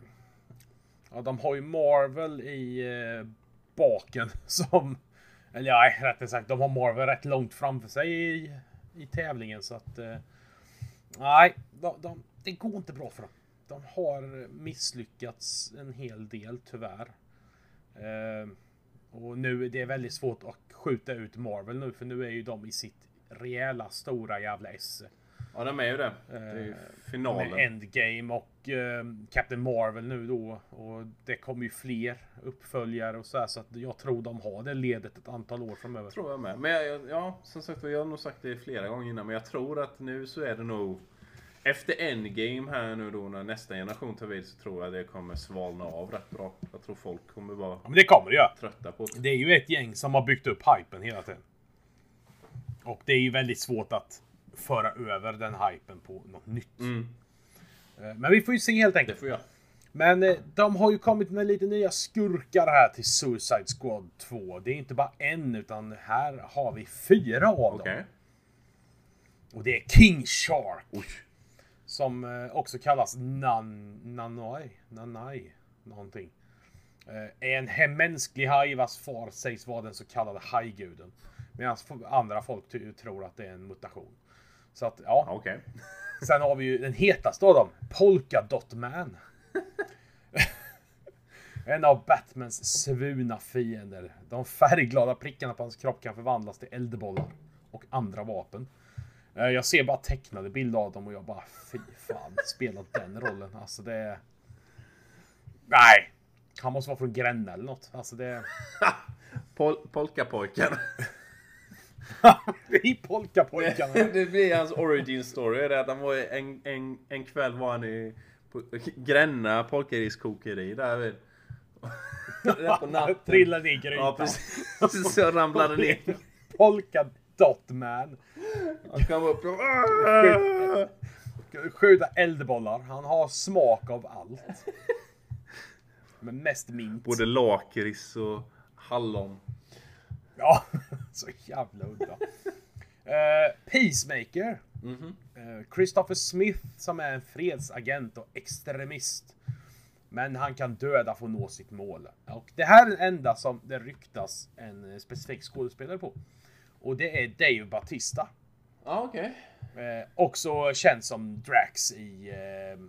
Ja, de har ju Marvel i eh, baken som... Eller ja, rättare sagt, de har Marvel rätt långt framför sig i, i tävlingen så att... Eh, nej, de, de, det går inte bra för dem. De har misslyckats en hel del tyvärr. Eh, och nu är det väldigt svårt att skjuta ut Marvel nu för nu är ju de i sitt rejäla stora jävla esse. Ja, de är ju det. Det är ju Eh, finalen. Med Endgame och eh, Captain Marvel nu då. Och det kommer ju fler uppföljare och så här. Så att jag tror de har det ledet ett antal år framöver. tror jag med. Men jag, ja, som sagt jag har nog sagt det flera gånger innan. Men jag tror att nu så är det nog... Efter Endgame här nu då när nästa generation tar vid så tror jag det kommer svalna av rätt bra. Jag tror folk kommer vara Ja, men det kommer det göra. trötta på det. Det är ju ett gäng som har byggt upp hypen hela tiden. Och det är ju väldigt svårt att föra över den hypen på något nytt. Mm, Eh, Men vi får ju se helt det enkelt. får jag. Men eh, de har ju kommit med lite nya skurkar här till Suicide Squad 2. Det är inte bara en utan här har vi fyra av Okej. dem. Och det är King Shark. Oj. Som eh, också kallas Nan... Nanai? Nanai? Någonting. Är en he- mänsklig haj vars far sägs vara den så kallade hajguden. Medan andra folk tror att det är en mutation. Så att, ja. Okej. Sen har vi ju den hetaste av dem. Polka Dot Man. en av Batmans svurna fiender. De färgglada prickarna på hans kropp kan förvandlas till eldbollar. Och andra vapen. Eh, Jag ser bara tecknade bilder av dem och jag bara fy fan, spela den rollen. Alltså det är... Nej! Han måste vara från Gränna eller något. Alltså det. Pol Polkapojken. I Polkapojkarna. det blir hans origin story. Det är att han var en, en, en kväll var han i på Gränna polkariskokeri där vid. Där på natten. Trillade i grytan. Ja precis. Så ramlade ner. Polka Dot Man. Han kom upp och... Skjuta eldbollar. Han har smak av allt. Men mest mint. Både lakrits och hallon. Ja, så jävla udda. Eh, Peacemaker. Mhm. Eh, Christopher Smith som är en fredsagent och extremist. Men han kan döda för att nå sitt mål. Och det här är den enda som det ryktas en eh, specifik skådespelare på. Och det är Dave Batista. Ja okej. Eh, också känd som Drax i eh,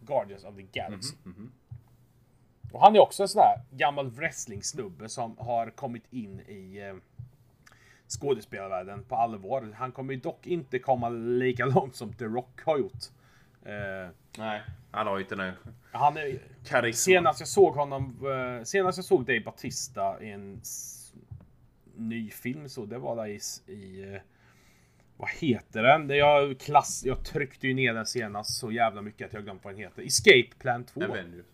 Guardians of the Galaxy. Mhm, Och han är också en sån här gammal wrestling-snubbe som har kommit in i eh, skådespelarvärlden på allvar. Han kommer ju dock inte komma lika långt som The Rock har gjort. Eh, Nej. Han har ju inte den han är, karisma. senast jag såg honom, eh, senast jag såg Dave Batista i en ny film så det var där i, i eh, vad heter den? Det jag, klass, jag tryckte ju ner den senast så jävla mycket att jag glömt vad den heter. Escape Plan 2. Avengers.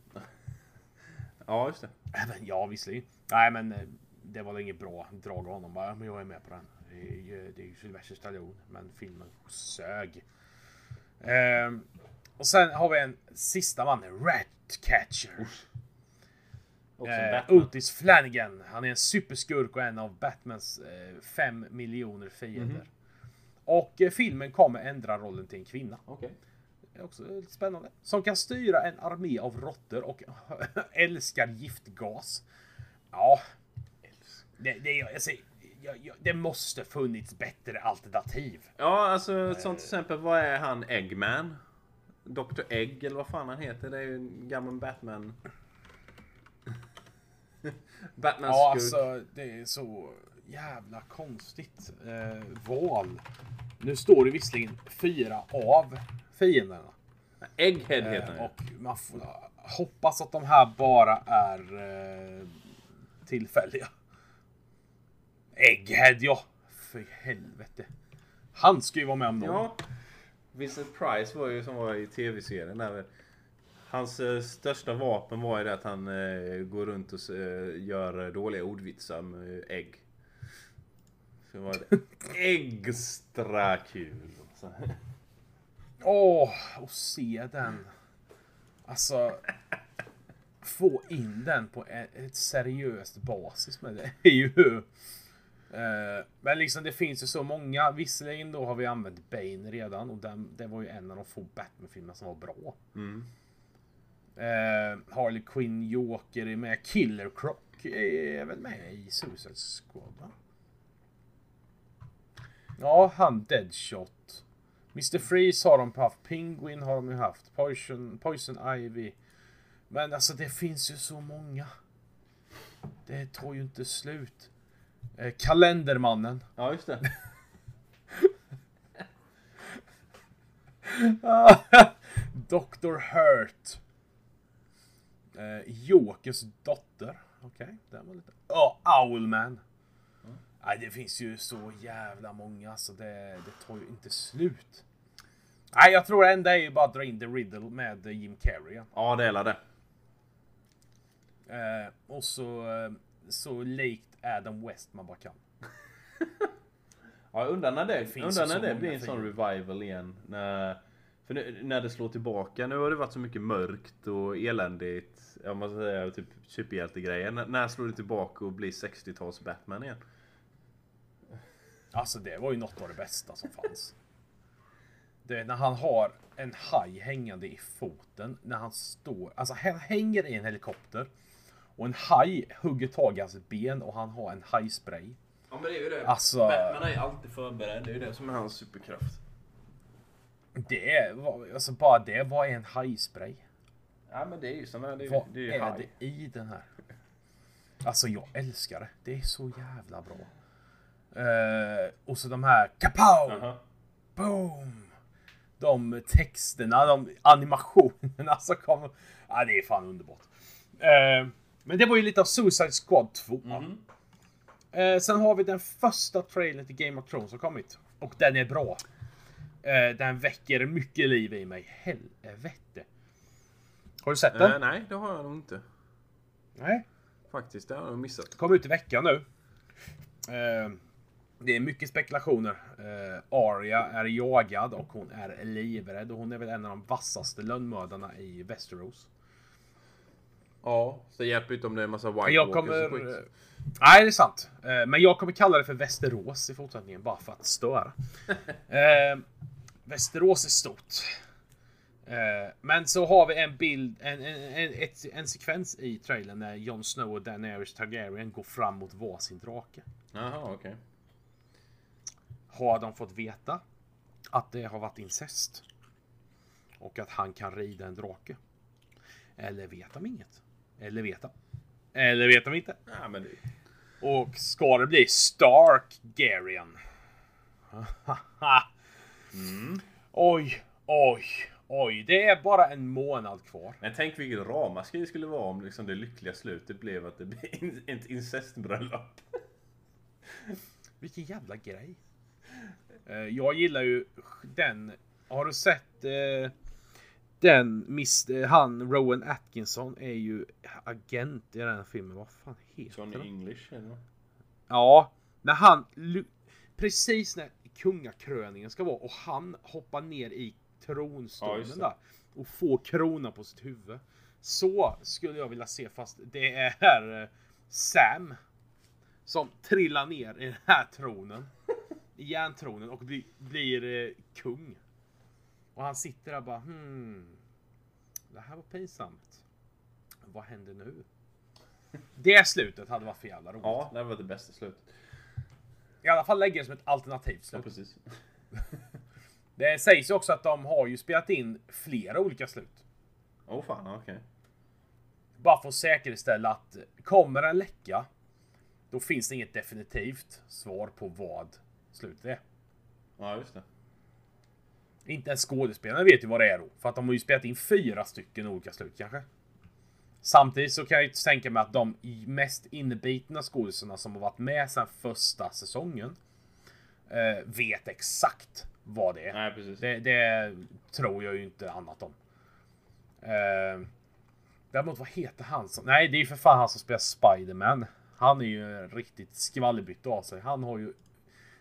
Ja just det. Även, ja, visserligen. Nej, men eh, det var inget bra drag av honom. Bara, men jag är med på den. Det är ju, Sylvester Stallone, men filmen sög. Ehm, och sen har vi en sista man, Ratcatcher. Också Eh. Otis Flanagan. Han är en superskurk och en av Batmans eh, fem miljoner fiender. Mhm. Och eh, filmen kommer ändra rollen till en kvinna. Okej. Är också spännande. Som kan styra en armé av råttor och älskar giftgas. Ja. Det, det, är- alltså, jag, jag, det måste funnits bättre alternativ. Ja alltså som till exempel vad är han Eggman? Dr Egg eller vad fan han heter. Det är ju en gammal Batman. Batman Ja, alltså det är så jävla konstigt eh, val. Nu står det visserligen fyra av fienderna. Egghead heter Eh, han ju. och man får hoppas att de här bara är eh, tillfälliga. Egghead ja! För helvete. Han ska ju vara med om någon. Ja. Vincent Price var ju som var i tv-serien där. Hans eh, största vapen var ju det att han eh, går runt och eh, gör dåliga ordvitsar med ägg. Så var det extra kul. Åh, och se den. Alltså. Få in den på ett, ett seriöst basis med det är ju... Eh, men liksom det finns ju så många. Visserligen då har vi använt Bane redan och den, det var ju en av de få Batman-filmer som var bra. Mm. Eh, Harley Quinn Joker är med. Killer Croc är väl med i Suicide Squad va? Ja, han Deadshot. Mr Freeze har de haft. Penguin har de ju haft. Poison, Poison Ivy. Men alltså det finns ju så många. Det tar ju inte slut. Eh, Kalendermannen. Ja just det. Dr Hurt. Eh, Jokers dotter. Okej, den var lite... Ja, Owlman. Nej, det finns ju så jävla många så det, det tar ju inte slut. Nej, jag tror enda är ju bara att dra in The Riddle med eh, Jim Carrey. Ja det är det. Eh, och så, eh, så likt Adam West man bara kan. Ja, jag undrar när det, finns undrar när det blir en sån revival igen. När, för nu, när det slår tillbaka. Nu har det varit så mycket mörkt och eländigt. Jag måste säga typ superhjältegrejer. När, när slår det tillbaka och blir 60-tals Batman igen? Alltså det var ju något av det bästa som fanns. Det är när han har en haj hängande i foten när han står, alltså han hänger i en helikopter och en haj hugger tag i hans ben och han har en hajspray. Ja men det är ju det. Alltså- Batman är ju alltid förberedd. Det är ju det som är hans superkraft. Det var, alltså bara det var en hajspray. Ja men det är ju såna, det är, Vad det är ju är haj. det i den här? Alltså jag älskar det. Det är så jävla bra. Eh, och så de här kapow! Jaha. Boom! De texterna, de animationerna som kommer. Ja, det är fan underbart. Eh, men det var ju lite av Suicide Squad 2. Mhm. Eh, sen har vi den första trailern till Game of Thrones som kommit. Och den är bra. Eh, den väcker mycket liv i mig. Helvete. Har du sett den? Eh, nej, det har jag nog inte. Nej. Faktiskt, det har jag missat. Kom ut i veckan nu. Det är mycket spekulationer. Eh, Arya är jagad och hon är livrädd. Och hon är väl en av de vassaste lönnmördarna i Västerås. Ja, så det hjälper inte om det är en massa white Jag walkers och kommer... Nej, det är sant. Eh, Men jag kommer kalla det för Västerås i fortsättningen, bara för att störa. Eh, Västerås är stort. Eh, Men så har vi en bild, en, en, en, ett, en sekvens i trailern när Jon Snow och Daenerys Targaryen går fram mot varsin drake. Jaha, okej. Har de fått veta att det har varit incest? Och att han kan rida en drake? Eller vet de inget? Eller vet de? Eller vet de inte? Ja, men. Och ska det bli Stark Garian? Oj, oj, oj. Det är bara en månad kvar. Men tänk vilket ramaskri det skulle vara om liksom det lyckliga slutet blev att det blev ett incestbröllop. Vilken jävla grej. Eh, Jag gillar ju den. Har du sett eh, den Miss, eh, han Rowan Atkinson är ju agent i den här filmen. Vad fan heter Johnny den? English eller? Ja, när han precis när kungakröningen ska vara och han hoppar ner i Ja, tronstolen det. där och får kronan på sitt huvud. Så skulle jag vilja se fast det är eh, Sam som trillar ner i den här tronen. I järntronen och blir, blir eh, kung. Och han sitter där och bara hmm. Det här var pinsamt. Vad händer nu? Det slutet hade varit för jävla roligt. Ja, det var det bästa slutet. I alla fall lägga det som ett alternativt Ja, slut. precis. Det sägs ju också att de har ju spelat in flera olika slut. Åh oh, fan, okej. Bara för att säkerställa att kommer en läcka, då finns det inget definitivt svar på vad slutet är. Ja, just det. Inte ens skådespelarna vet ju vad det är då. För att de har ju spelat in fyra stycken olika slut kanske. Samtidigt så kan jag ju tänka mig att de mest inbitna skådespelarna som har varit med sedan första säsongen eh, vet exakt vad det är. Nej, precis. Det, det tror jag ju inte annat om. Eh, däremot vad heter han som... Nej, det är ju för fan han som spelar Spiderman. Han är ju en riktigt skvallerbytta av sig. Han har ju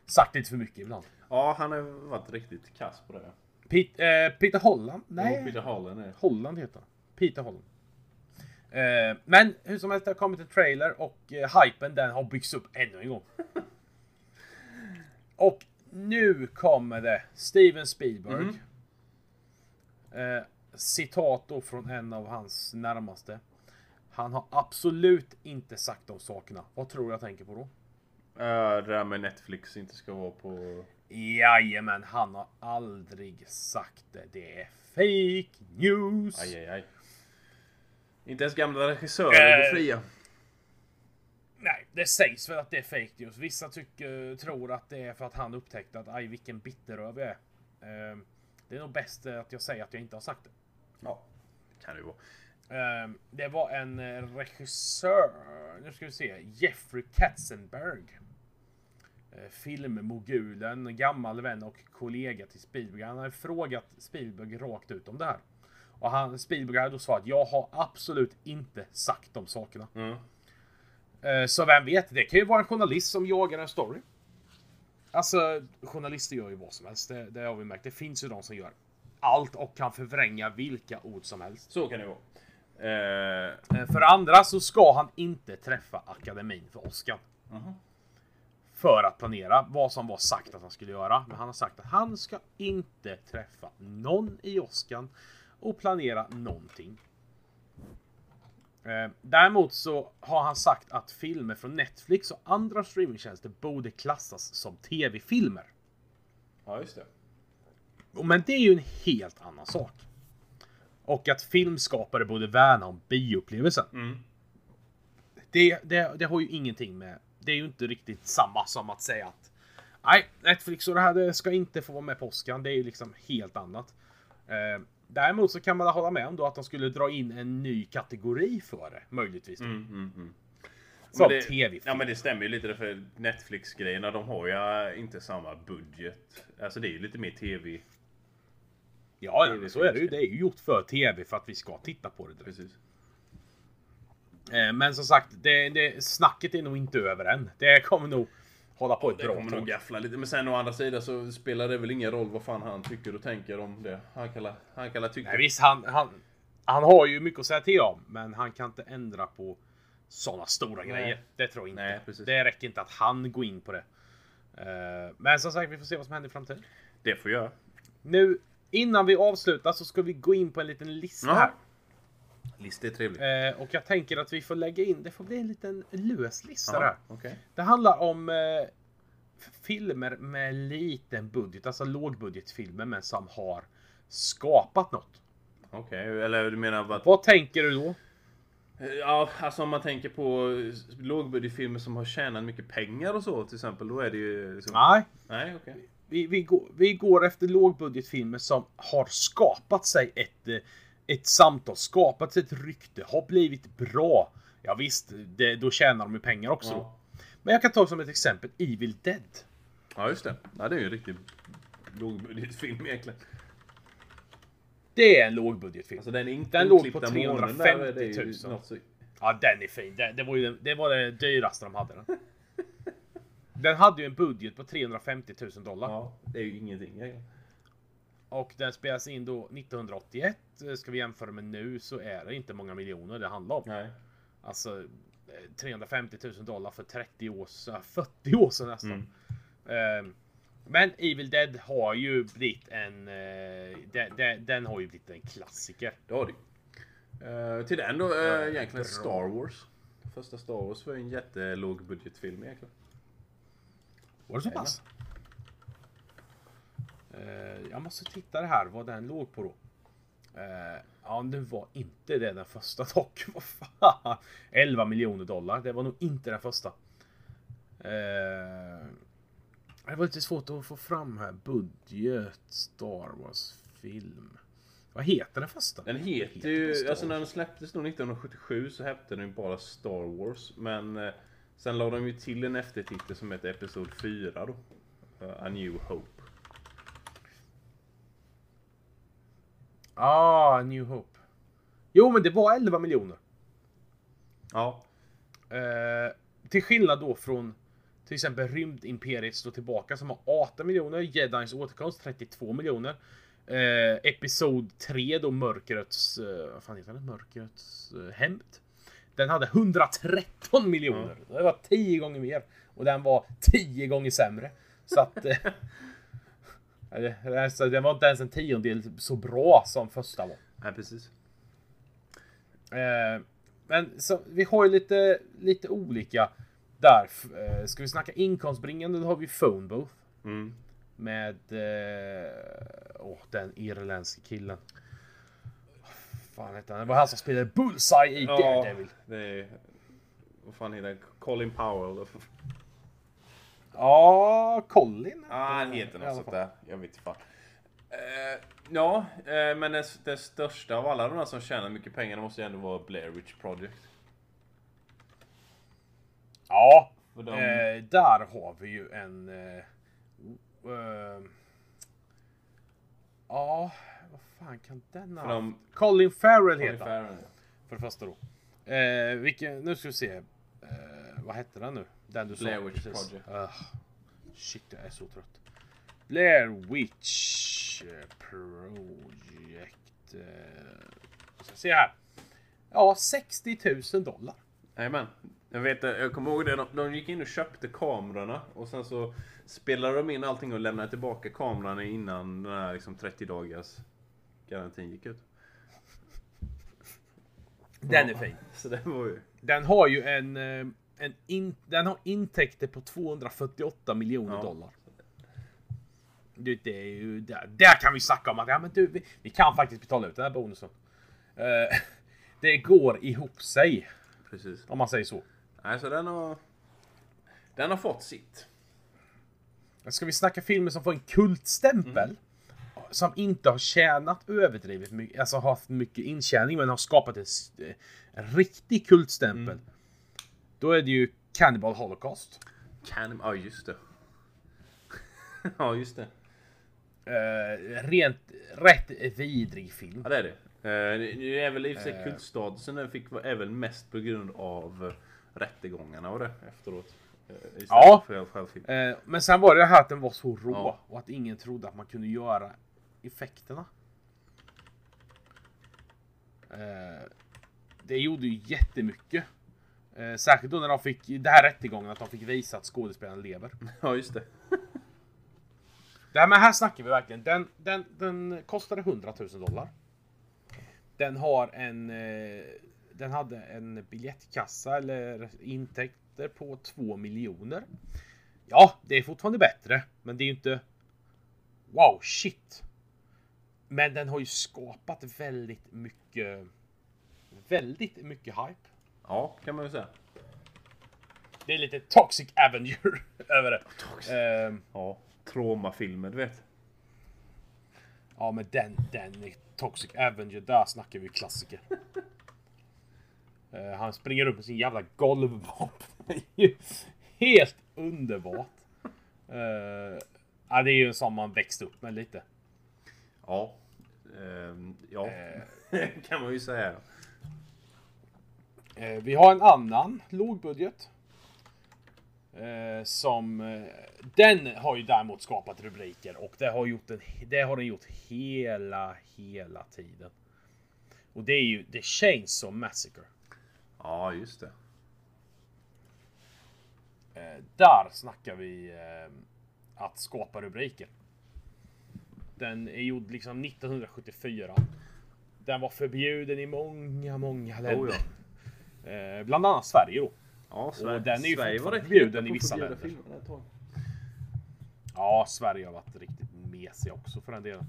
sagt lite för mycket ibland. Ja, han har varit riktigt kass på det. Pete, eh, Peter Holland? Nej. Nej, Peter Holland är... Holland heter han. Peter Holland. Eh, men hur som helst, det har kommit en trailer och eh, hypen den har byggts upp ännu en gång. och nu kommer det Steven Spielberg. Mhm. Eh, citat då från en av hans närmaste. Han har absolut inte sagt de sakerna. Vad tror jag tänker på då? Uh, det där med Netflix inte ska vara på... Jajamän, han har aldrig sagt det. Det är fake news. Aj, aj, aj. Inte ens gamla regissörer går Eh, fria. Nej, det sägs väl att det är fake news. Vissa tycker, tror att det är för att han upptäckte att aj vilken bitterröv jag är. Ehm, Det är nog bäst att jag säger att jag inte har sagt det. Ja, kan det ju vara. Ehm, Det var en regissör, nu ska vi se, Jeffrey Katzenberg. Eh, Filmmogulen, gammal vän och kollega till Spielberg. Han har frågat Spielberg rakt ut om det här. Och han, Spielberg hade då svarat, jag har absolut inte sagt de sakerna. Mm. Så vem vet, det kan ju vara en journalist som jagar en story. Alltså, journalister gör ju vad som helst. Det, det har vi märkt. Det finns ju de som gör allt och kan förvränga vilka ord som helst. Så kan det vara. Eh, För andra så ska han inte träffa akademin för Oscar. Mhm. För att planera vad som var sagt att han skulle göra. Men han har sagt att han ska inte träffa någon i Oscar och planera någonting. Eh, Däremot så har han sagt att filmer från Netflix och andra streamingtjänster borde klassas som tv-filmer. ja, just det. Men det är ju en helt annan sak. Och att filmskapare borde värna om bioupplevelsen. Mm. Det, det, det har ju ingenting med... Det är ju inte riktigt samma som att säga att Nej, Netflix och det här det ska inte få vara med på Oscar. Det är ju liksom helt annat. Eh, däremot så kan man hålla med om då att de skulle dra in en ny kategori för det. Möjligtvis. Mm, mm, mm. Som tv-film. Ja men det stämmer ju lite för Netflix-grejerna de har ju inte samma budget. Alltså det är ju lite mer TV. Ja, TV-film så är det ju. Det är ju gjort för tv för att vi ska titta på det. direkt. Precis. Eh, men som sagt, det, det, snacket är nog inte över än. Det kommer nog hålla på ett Det bra kommer nog gaffla lite. Men sen å andra sidan så spelar det väl ingen roll vad fan han tycker och tänker om det. Han kan la- han kan la tycka. Nej, visst, han, han, han har ju mycket att säga till om, men han kan inte ändra på sådana stora Nej. grejer. Det tror jag inte. Nej, precis. det räcker inte att han går in på det. Eh, men som sagt, vi får se vad som händer i framtiden. Det får jag. Nu, innan vi avslutar så ska vi gå in på en liten lista Jaha. här. List är trevligt. Eh, och jag tänker att vi får lägga in, det får bli en liten lös lista där. Jaha, Okej. Det handlar om eh, filmer med liten budget, alltså lågbudgetfilmer men som har skapat något. Okej, eller du menar vad... Vad tänker du då? Ja, alltså om man tänker på lågbudgetfilmer som har tjänat mycket pengar och så till exempel. Då är det ju liksom... Nej, Nej, okej. vi, vi, går, vi går efter lågbudgetfilmer som har skapat sig ett, eh, ett samtal, skapat ett rykte, har blivit bra. Ja visst, det, då tjänar de ju pengar också. Ja. Men jag kan ta som ett exempel Evil Dead. ja, just det. Ja, det är ju en riktig lågbudgetfilm egentligen. Det är en lågbudgetfilm. Alltså den, in, Den låg på inklippta månen där, 350 det är ju 000. något så- Ja, den är fin. Det, det, var, ju, det var det dyraste de hade. Den. den hade ju en budget på 350 000 dollar. Ja, det är ju ingenting egentligen. Och den spelas in då 1981. Eh, Ska vi jämföra med nu så är det inte många miljoner det handlar om. Nej. Alltså eh, 350 000 dollar för 30 år sedan, 40 år sedan nästan. Mm. Eh, Men Evil Dead har ju blivit en... eh, Den, den, den har ju blivit en klassiker. Det har du. Uh, till den då, uh, egentligen bra. Star Wars. Första Star Wars var ju en jättelåg budgetfilm egentligen. Var det så pass? Eh, jag måste titta det här vad den låg på då. Eh, ja, det var inte det den första dock. Vad fan? 11 miljoner dollar. Det var nog inte den första. Eh, det var lite svårt att få fram här. Budget Star Wars film. Vad heter den första? Den heter Heter ju, alltså när den släpptes då 1977 så hette den bara Star Wars. Men sen la de ju till en eftertitel som heter Episod 4 då. A New Hope. Ah, New Hope. Jo, men det var 11 miljoner. Ja. Eh, till skillnad då från till exempel Rymdimperiet står tillbaka som har 18 miljoner, Jedins återkomst 32 miljoner. Eh, Episod 3 då Mörkrets, eh, vad fan heter den? Mörkrets eh, hämnd. Den hade 113 miljoner. Det var 10 gånger mer. Och den var 10 gånger sämre. Så att... Eh, alltså, den var inte ens en tiondel så bra som första var. Nej, precis. Eh, men så, vi har ju lite, lite olika där. Eh, ska vi snacka inkomstbringande då har vi Phone Booth. Mm. Med eh, åh, den irländske killen. Vad fan heter han? Det var han som spelade Bullseye i Daredevil. det är... Vad fan heter han? Colin Powell. Ja, Colin. Ja, han heter något sånt där. Jag vet inte fan. Eh, ja, eh, men det, det största av alla de där som tjänar mycket pengar det måste ju ändå vara Blair Witch Project. Ja, de- eh, där har vi ju en... Eh, eh, ja, vad fan kan den ha de- Colin Farrell Colin heter han. För det första då. Vilken, nu ska vi se. Vad hette den nu? Den du Blair sa Witch precis. Project. Ah, shit, jag är så trött. Blair Witch Project. Eh, ska se här. Ja, 60 000 dollar. Jajamän. Jag vet, eh, jag kommer ihåg det. De, de gick in och köpte kamerorna och sen så spelade de in allting och lämnade tillbaka kamerorna innan den här liksom 30 dagars garantin gick ut. Den är fin. Så det var ju... Den har ju en, eh, en in, den har intäkter på 248 miljoner Ja. dollar. Det, det är ju där, där kan vi snacka om att ja, men du, vi, vi kan faktiskt betala ut den här bonusen. Eh, det går ihop sig. Precis. Om man säger så. Nej, så den har... Den har fått sitt. Ska vi snacka filmer som får en kultstämpel? Som inte har tjänat överdrivet mycket, alltså har haft mycket intjäning men har skapat en, s- eh, en riktig kultstämpel. Då är det ju Cannibal Holocaust. Can... Ja, just det. ja, just det. Eh, rent, rätt vidrig film. Ja, det är det. Eh, det- är väl i och för sig kultstatusen den fick är väl mest på grund av eh, rättegångarna och det efteråt. Eh, Ja. För själv film. Eh, men sen var det här att den var så rå Ja. och att ingen trodde att man kunde göra effekterna. Eh, det gjorde ju jättemycket. Eh, särskilt då när de fick, i det här rättegången, att de fick visa att skådespelaren lever. Ja, just det. Nej men här snackar vi verkligen. Den, den, den kostade 100 000 dollar. Den har en... Eh, den hade en biljettkassa eller intäkter på 2 miljoner. Ja, det är fortfarande bättre, men det är ju inte... Wow, shit! Men den har ju skapat väldigt mycket... Väldigt mycket hype. Ja, kan man ju säga. Det är lite Toxic Avenger över det. Ehm, Ja. Traumafilmer, du vet. Ja men den, den är Toxic Avenger, där snackar vi klassiker. Eh, han springer upp med sin jävla golvvapen. Helt underbart. Uh, ja, det är ju som man växt upp med lite. Ja. Ehm, ja, Eh, kan man ju säga. Eh, vi har en annan lågbudget. Eh, som... Eh, den har ju däremot skapat rubriker och det har, gjort den, det har den gjort hela, hela tiden. Och det är ju The Chainsaw Massacre. Ja, just det. Där snackar vi att skapa rubriker. Den är gjord liksom 1974. Den var förbjuden i många, många länder. Oh, ja. Eh, bland annat Sverige då. Ja, Och den är ju Sverige var förbjuden i vissa länder. Ja, Sverige har varit riktigt mesiga också för den delen.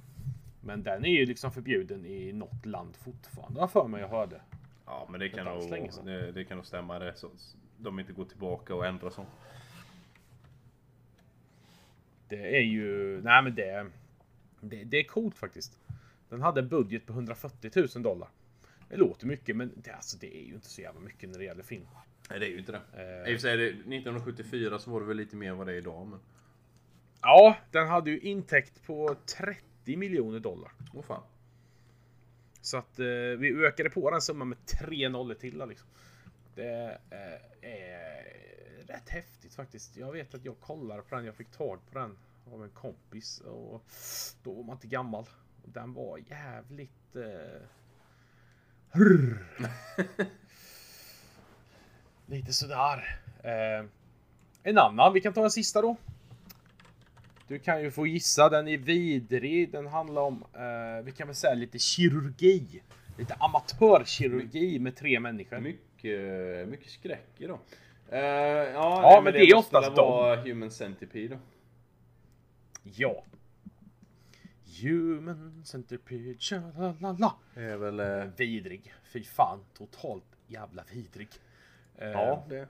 Men den är ju liksom förbjuden i något land fortfarande. Har för mig jag hörde. Ja, men det kan, nog, det, det kan nog stämma det. Så de inte går tillbaka och ändrar sånt. Det är ju... Nej men det... Det, det är coolt faktiskt. Den hade en budget på 140 000 dollar. Det låter mycket men det, alltså, det är ju inte så jävla mycket när det gäller film. Nej, det är ju inte det. Eh. I och för sig, är det 1974 så var det väl lite mer än vad det är idag. Men... Ja, den hade ju intäkt på 30 miljoner dollar. Åh fan. Så att eh, vi ökade på den summan med tre nollor till där, liksom. Det eh, är rätt häftigt faktiskt. Jag vet att jag kollade på den. Jag fick tag på den av en kompis och då var man inte gammal. Och den var jävligt... Eh. Lite sådär. Eh, en annan, vi kan ta en sista då. Du kan ju få gissa, den är vidrig. Den handlar om, eh, vi kan väl säga lite kirurgi. Lite amatörkirurgi med tre människor. Mycket, mycket skräck idag. Uh, ja, Ja, nej, men det är måste oftast vara Human Centipede då. Ja. Human centipede, tja-la-la-la. Det är väl... eh, Vidrig. Fy fan, totalt jävla vidrig. Eh, ja, det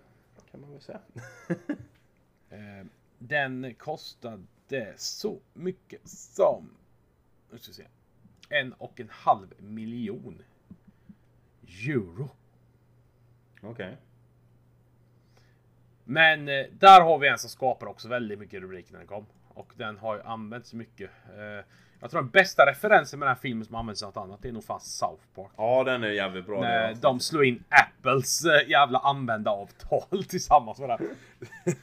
kan man väl säga. eh, den kostade så mycket som... Nu ska vi se. En och en halv miljon euro. Okej. Men eh, där har vi en som skapar också väldigt mycket rubriker när den kom. Och den har ju använts mycket. Jag tror den bästa referensen med den här filmen som används något annat det är nog fan South Park. Ja, den är jävligt bra. När den de slår in Apples eh, jävla användaravtal tillsammans med det.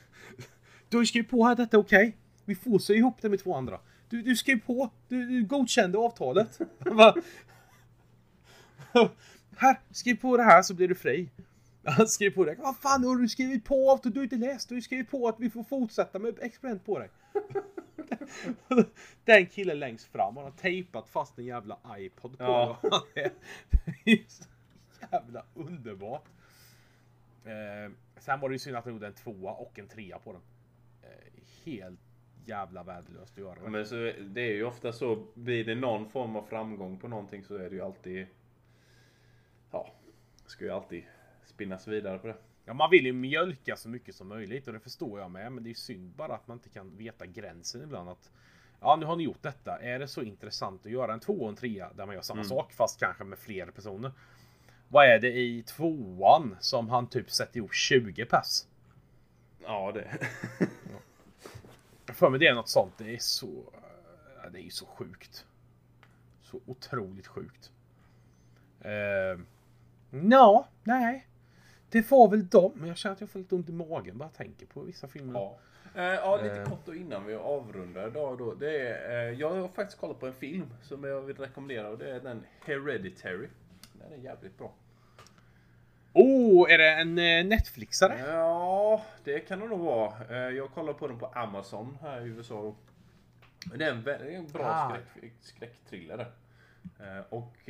Du har ju skrivit på här, detta är okej. Vi får sy ihop det med två andra. Du, du skrev på, du, du godkände avtalet. Här, skriv på det här så blir du fri. Han skrev på det. Vad fan har du skrivit på? Du har inte läst. Du har ju skrivit på att vi får fortsätta med experiment på dig. Den killen längst fram, han har tejpat fast en jävla iPod på Ja. Det är så jävla underbart. Eh, sen var det ju synd att han gjorde en tvåa och en trea på den. Eh, helt jävla värdelöst att göra. Men så, det är ju ofta så, blir det någon form av framgång på någonting så är det ju alltid... Ja, ska ju alltid spinnas vidare på det. Ja, man vill ju mjölka så mycket som möjligt och det förstår jag med. Men det är synd bara att man inte kan veta gränsen ibland. Att, ja, nu har ni gjort detta. Är det så intressant att göra en två och en trea där man gör samma sak fast kanske med fler personer? Vad är det i tvåan som han typ sätter ihop 20 pass? Ja, det... Jag för mig det är något sånt. Det är så... ja, Det är ju så sjukt. Så otroligt sjukt. Uh, Nå, nej. Det var väl dem. Men jag känner att jag får lite ont i magen bara jag tänker på vissa filmer. Ja. Eh, ja, lite Eh. kort då innan vi avrundar idag då. Det är, eh, jag har faktiskt kollat på en film som jag vill rekommendera och det är den Hereditary. Den är jävligt bra. Oh, är det en eh, Netflixare? Ja, det kan det nog vara. Eh, Jag kollar på den på Amazon här i USA. Det är en, en bra Ah. skräck, skräckthriller. Eh, Och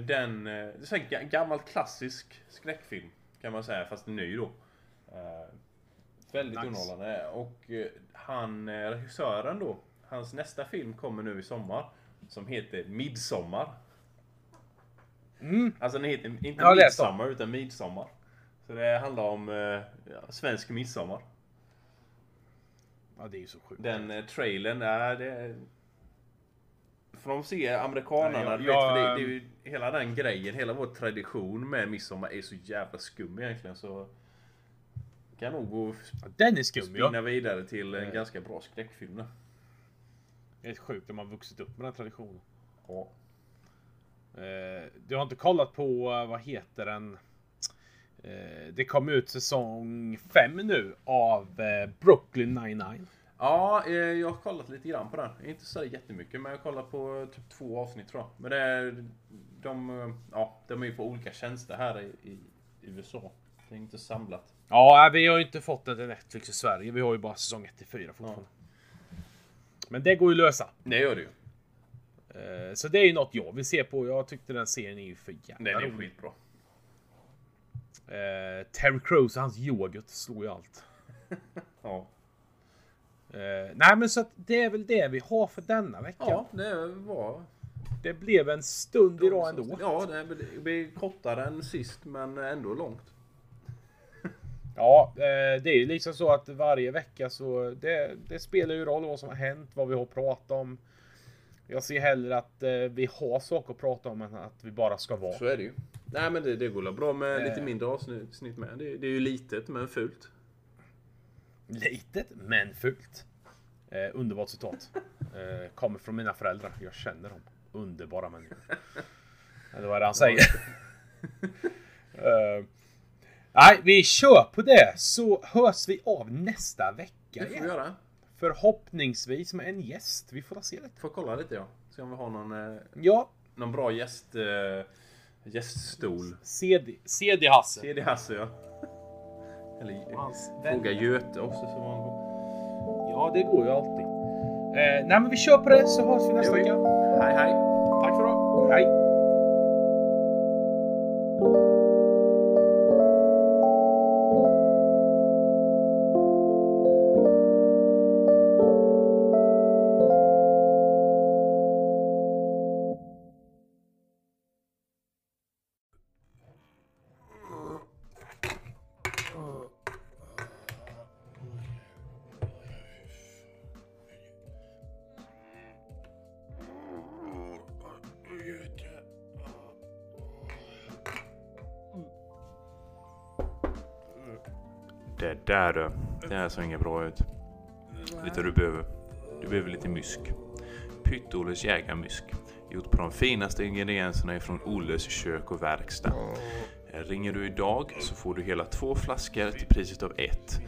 den, eh, det är ga- gammal klassisk skräckfilm kan man säga, fast ny då. Eh, Väldigt Nice. underhållande. Och eh, han, regissören då, hans nästa film kommer nu i sommar. Som heter Midsommar. Mm. Alltså den heter inte om. Midsommar utan Midsommar. Så det handlar om ja, svensk midsommar. Ja, det är ju så sjukt. Den trailern, är det... Får de se amerikanerna, Ja, jag- du vet, för det, det är ju hela den grejen, hela vår tradition med midsommar är så jävla skum egentligen så... Kan nog gå den är skum spinna ja. vidare till en Eh. ganska bra skräckfilm. Det är sjukt när man vuxit upp med den traditionen. Ja. Eh, du har inte kollat på, eh, vad heter den? Det kom ut säsong 5 nu av Brooklyn 99. Ja, eh, jag har kollat lite grann på den. Inte så jättemycket, men jag har kollat på typ två avsnitt tror jag. Men det är, de, eh, ja, de är ju på olika tjänster här i, i USA. Det är inte samlat. Ja, vi har ju inte fått den till Netflix i Sverige. Vi har ju bara säsong 1 till 4 fortfarande. Men det går ju att lösa. Det gör det ju. Eh, så det är ju något jag vill se på. Jag tyckte den serien är ju för jävla Den är rolig. skitbra. Eh, Terry Crews och hans yoghurt slår ju allt. Ja. Eh, nej men så att det är väl det vi har för denna vecka. ja, det var... Det blev en stund idag ändå. Ja, det blir kortare än sist, men ändå långt. Ja, eh, det är ju liksom så att varje vecka så det, det spelar ju roll vad som har hänt, vad vi har pratat om. Jag ser hellre att eh, vi har saker att prata om än att vi bara ska vara. Så är det ju. Nej, men det, det går bra med Eh. lite mindre avsnitt med. Det, det är ju litet, men fult. Litet men fult. Eh, underbart citat. Eh, kommer från mina föräldrar. Jag känner dem. Underbara människor. Eller vad är det han säger? Eh, nej, vi kör på det så hörs vi av nästa vecka Det får vi göra. Förhoppningsvis med en gäst. Vi får se lite. Får kolla lite ja. Se om vi har någon, eh, Ja, någon bra gäst, eh, gäststol. CD, CD-Hasse. CD Hasse ja. Eller fråga Göte också som han Ja, det går ju alltid. Eh, nej, men vi kör på det så hörs vi nästa vecka. Hej hej! Tack för idag. Hej! Här du. Det här såg inget bra ut. Lite du behöver? Du behöver lite mysk. Pytt-Olles jägarmysk. Gjort på de finaste ingredienserna ifrån Olles kök och verkstad. Eh, ringer du idag så får du hela två flaskor till priset av ett.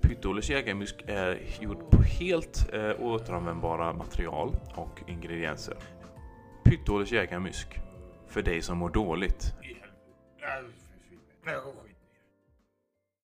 Pytt-Olles jägarmysk är gjord på helt eh, återanvändbara material och ingredienser. Pytt-Olles jägarmysk. För dig som mår dåligt. Nej.